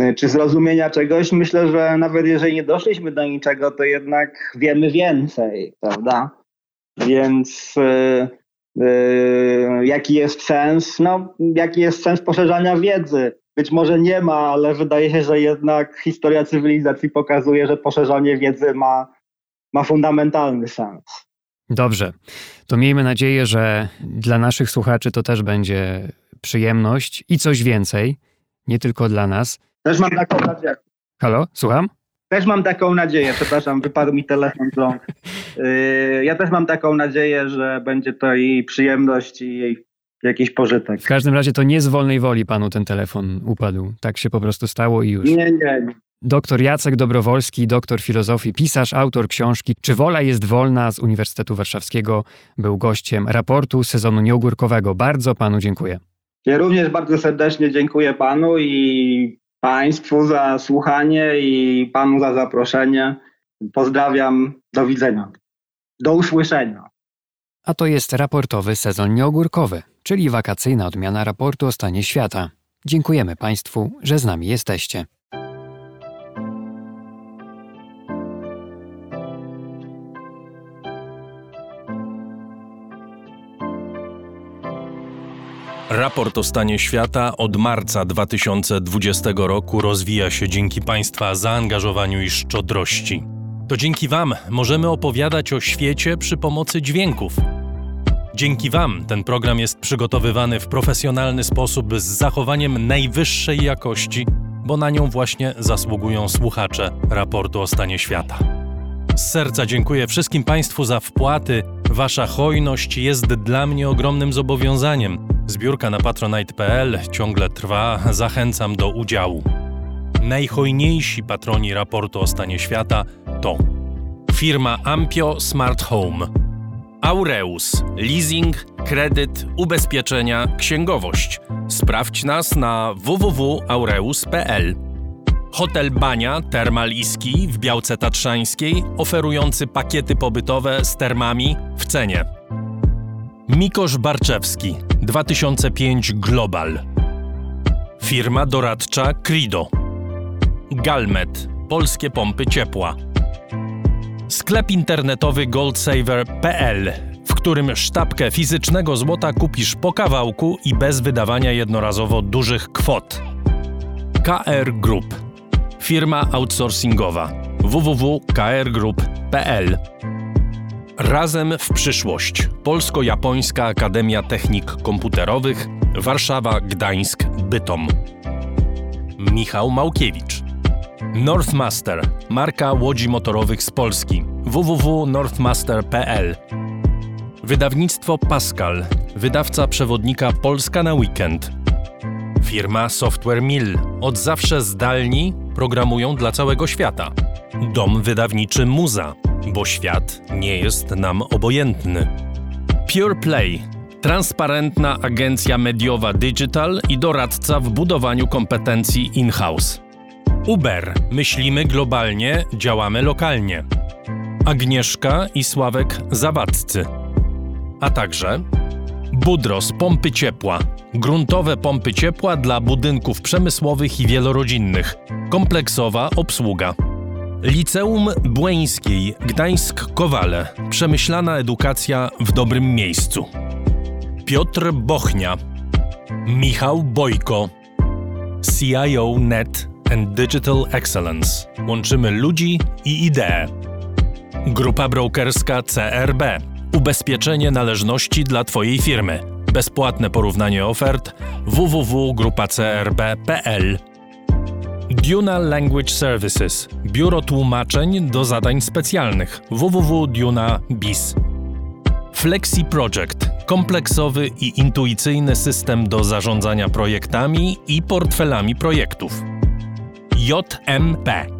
e, czy zrozumienia czegoś, myślę, że nawet jeżeli nie doszliśmy do niczego, to jednak wiemy więcej, prawda? Więc yy, jaki jest sens? No, jaki jest sens poszerzania wiedzy? Być może nie ma, ale wydaje się, że jednak historia cywilizacji pokazuje, że poszerzanie wiedzy ma, ma fundamentalny sens. Dobrze. To miejmy nadzieję, że dla naszych słuchaczy to też będzie przyjemność i coś więcej, nie tylko dla nas. Też mam taką nadzieję. Halo, słucham? Też mam taką nadzieję, przepraszam, wypadł mi telefon z rąk. Yy, ja też mam taką nadzieję, że będzie to i przyjemność, i jakiś pożytek. W każdym razie to nie z wolnej woli panu ten telefon upadł. Tak się po prostu stało i już. Nie, nie. Doktor Jacek Dobrowolski, doktor filozofii, pisarz, autor książki Czy wola jest wolna z Uniwersytetu Warszawskiego, był gościem raportu sezonu nieogórkowego. Bardzo panu dziękuję. Ja również bardzo serdecznie dziękuję panu i państwu za słuchanie i panu za zaproszenie. Pozdrawiam, do widzenia. Do usłyszenia. A to jest raportowy sezon nieogórkowy, czyli wakacyjna odmiana raportu o stanie świata. Dziękujemy Państwu, że z nami jesteście. Raport o stanie świata od marca 2020 roku rozwija się dzięki Państwa zaangażowaniu i szczodrości. To dzięki Wam możemy opowiadać o świecie przy pomocy dźwięków. Dzięki Wam ten program jest przygotowywany w profesjonalny sposób z zachowaniem najwyższej jakości, bo na nią właśnie zasługują słuchacze raportu o stanie świata. Z serca dziękuję wszystkim Państwu za wpłaty. Wasza hojność jest dla mnie ogromnym zobowiązaniem. Zbiórka na patronite.pl ciągle trwa, zachęcam do udziału. Najhojniejsi patroni raportu o stanie świata to firma Ampio Smart Home, Aureus, leasing, kredyt, ubezpieczenia, księgowość. Sprawdź nas na www.aureus.pl. Hotel Bania Termal Iski w Białce Tatrzańskiej, oferujący pakiety pobytowe z termami w cenie. Mikosz Barczewski 2005 Global. Firma doradcza Crido. Galmet Polskie pompy ciepła. Sklep internetowy goldsaver.pl, w którym sztabkę fizycznego złota kupisz po kawałku i bez wydawania jednorazowo dużych kwot. KR Group. Firma outsourcingowa www.krgroup.pl Razem w przyszłość. Polsko-Japońska Akademia Technik Komputerowych, Warszawa, Gdańsk, Bytom. Michał Małkiewicz. Northmaster, marka łodzi motorowych z Polski. www.northmaster.pl Wydawnictwo Pascal, wydawca przewodnika Polska na weekend. Firma Software Mill, od zawsze zdalni, programują dla całego świata. Dom wydawniczy Muza, bo świat nie jest nam obojętny. Pure Play transparentna agencja mediowa digital i doradca w budowaniu kompetencji in-house. Uber myślimy globalnie, działamy lokalnie. Agnieszka i Sławek Zawadzcy. A także Budros pompy ciepła. Gruntowe pompy ciepła dla budynków przemysłowych i wielorodzinnych. Kompleksowa obsługa. Liceum Błeńskiej Gdańsk-Kowale. Przemyślana edukacja w dobrym miejscu. Piotr Bochnia. Michał Bojko. CIO Net and Digital Excellence. Łączymy ludzi i idee. Grupa brokerska CRB. Ubezpieczenie należności dla Twojej firmy. Bezpłatne porównanie ofert www.grupacrb.pl Duna Language Services. Biuro tłumaczeń do zadań specjalnych www.duna.biz. Flexi Project. Kompleksowy i intuicyjny system do zarządzania projektami i portfelami projektów. JMP.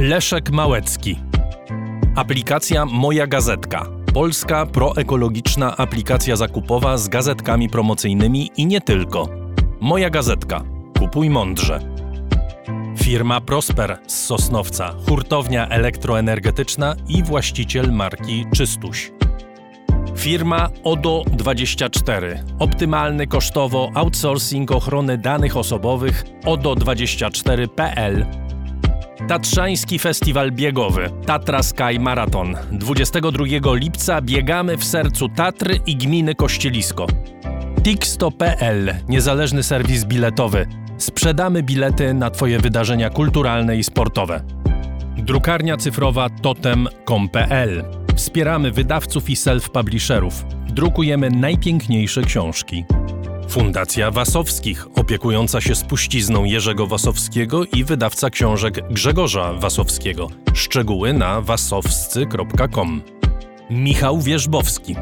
Leszek Małecki. Aplikacja Moja Gazetka. Polska proekologiczna aplikacja zakupowa z gazetkami promocyjnymi i nie tylko. Moja Gazetka. Kupuj mądrze. Firma Prosper z Sosnowca, hurtownia elektroenergetyczna i właściciel marki Czystuś. Firma ODO24. Optymalny kosztowo outsourcing ochrony danych osobowych ODO24.pl. Tatrzański Festiwal Biegowy Tatra Sky Marathon. 22 lipca biegamy w sercu Tatry i gminy Kościelisko. Tixto.pl Niezależny serwis biletowy. Sprzedamy bilety na Twoje wydarzenia kulturalne i sportowe. Drukarnia cyfrowa totem.com.pl Wspieramy wydawców i self-publisherów. Drukujemy najpiękniejsze książki. Fundacja Wasowskich, opiekująca się spuścizną Jerzego Wasowskiego i wydawca książek Grzegorza Wasowskiego. Szczegóły na wasowscy.com. Michał Wierzbowski.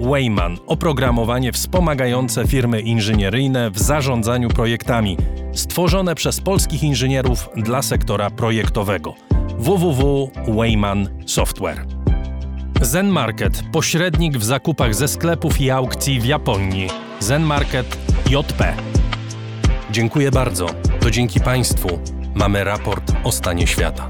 Wayman oprogramowanie wspomagające firmy inżynieryjne w zarządzaniu projektami, stworzone przez polskich inżynierów dla sektora projektowego. www.wayman Software. Zen Market pośrednik w zakupach ze sklepów i aukcji w Japonii. Zen Market JP. Dziękuję bardzo. To dzięki Państwu mamy raport o stanie świata.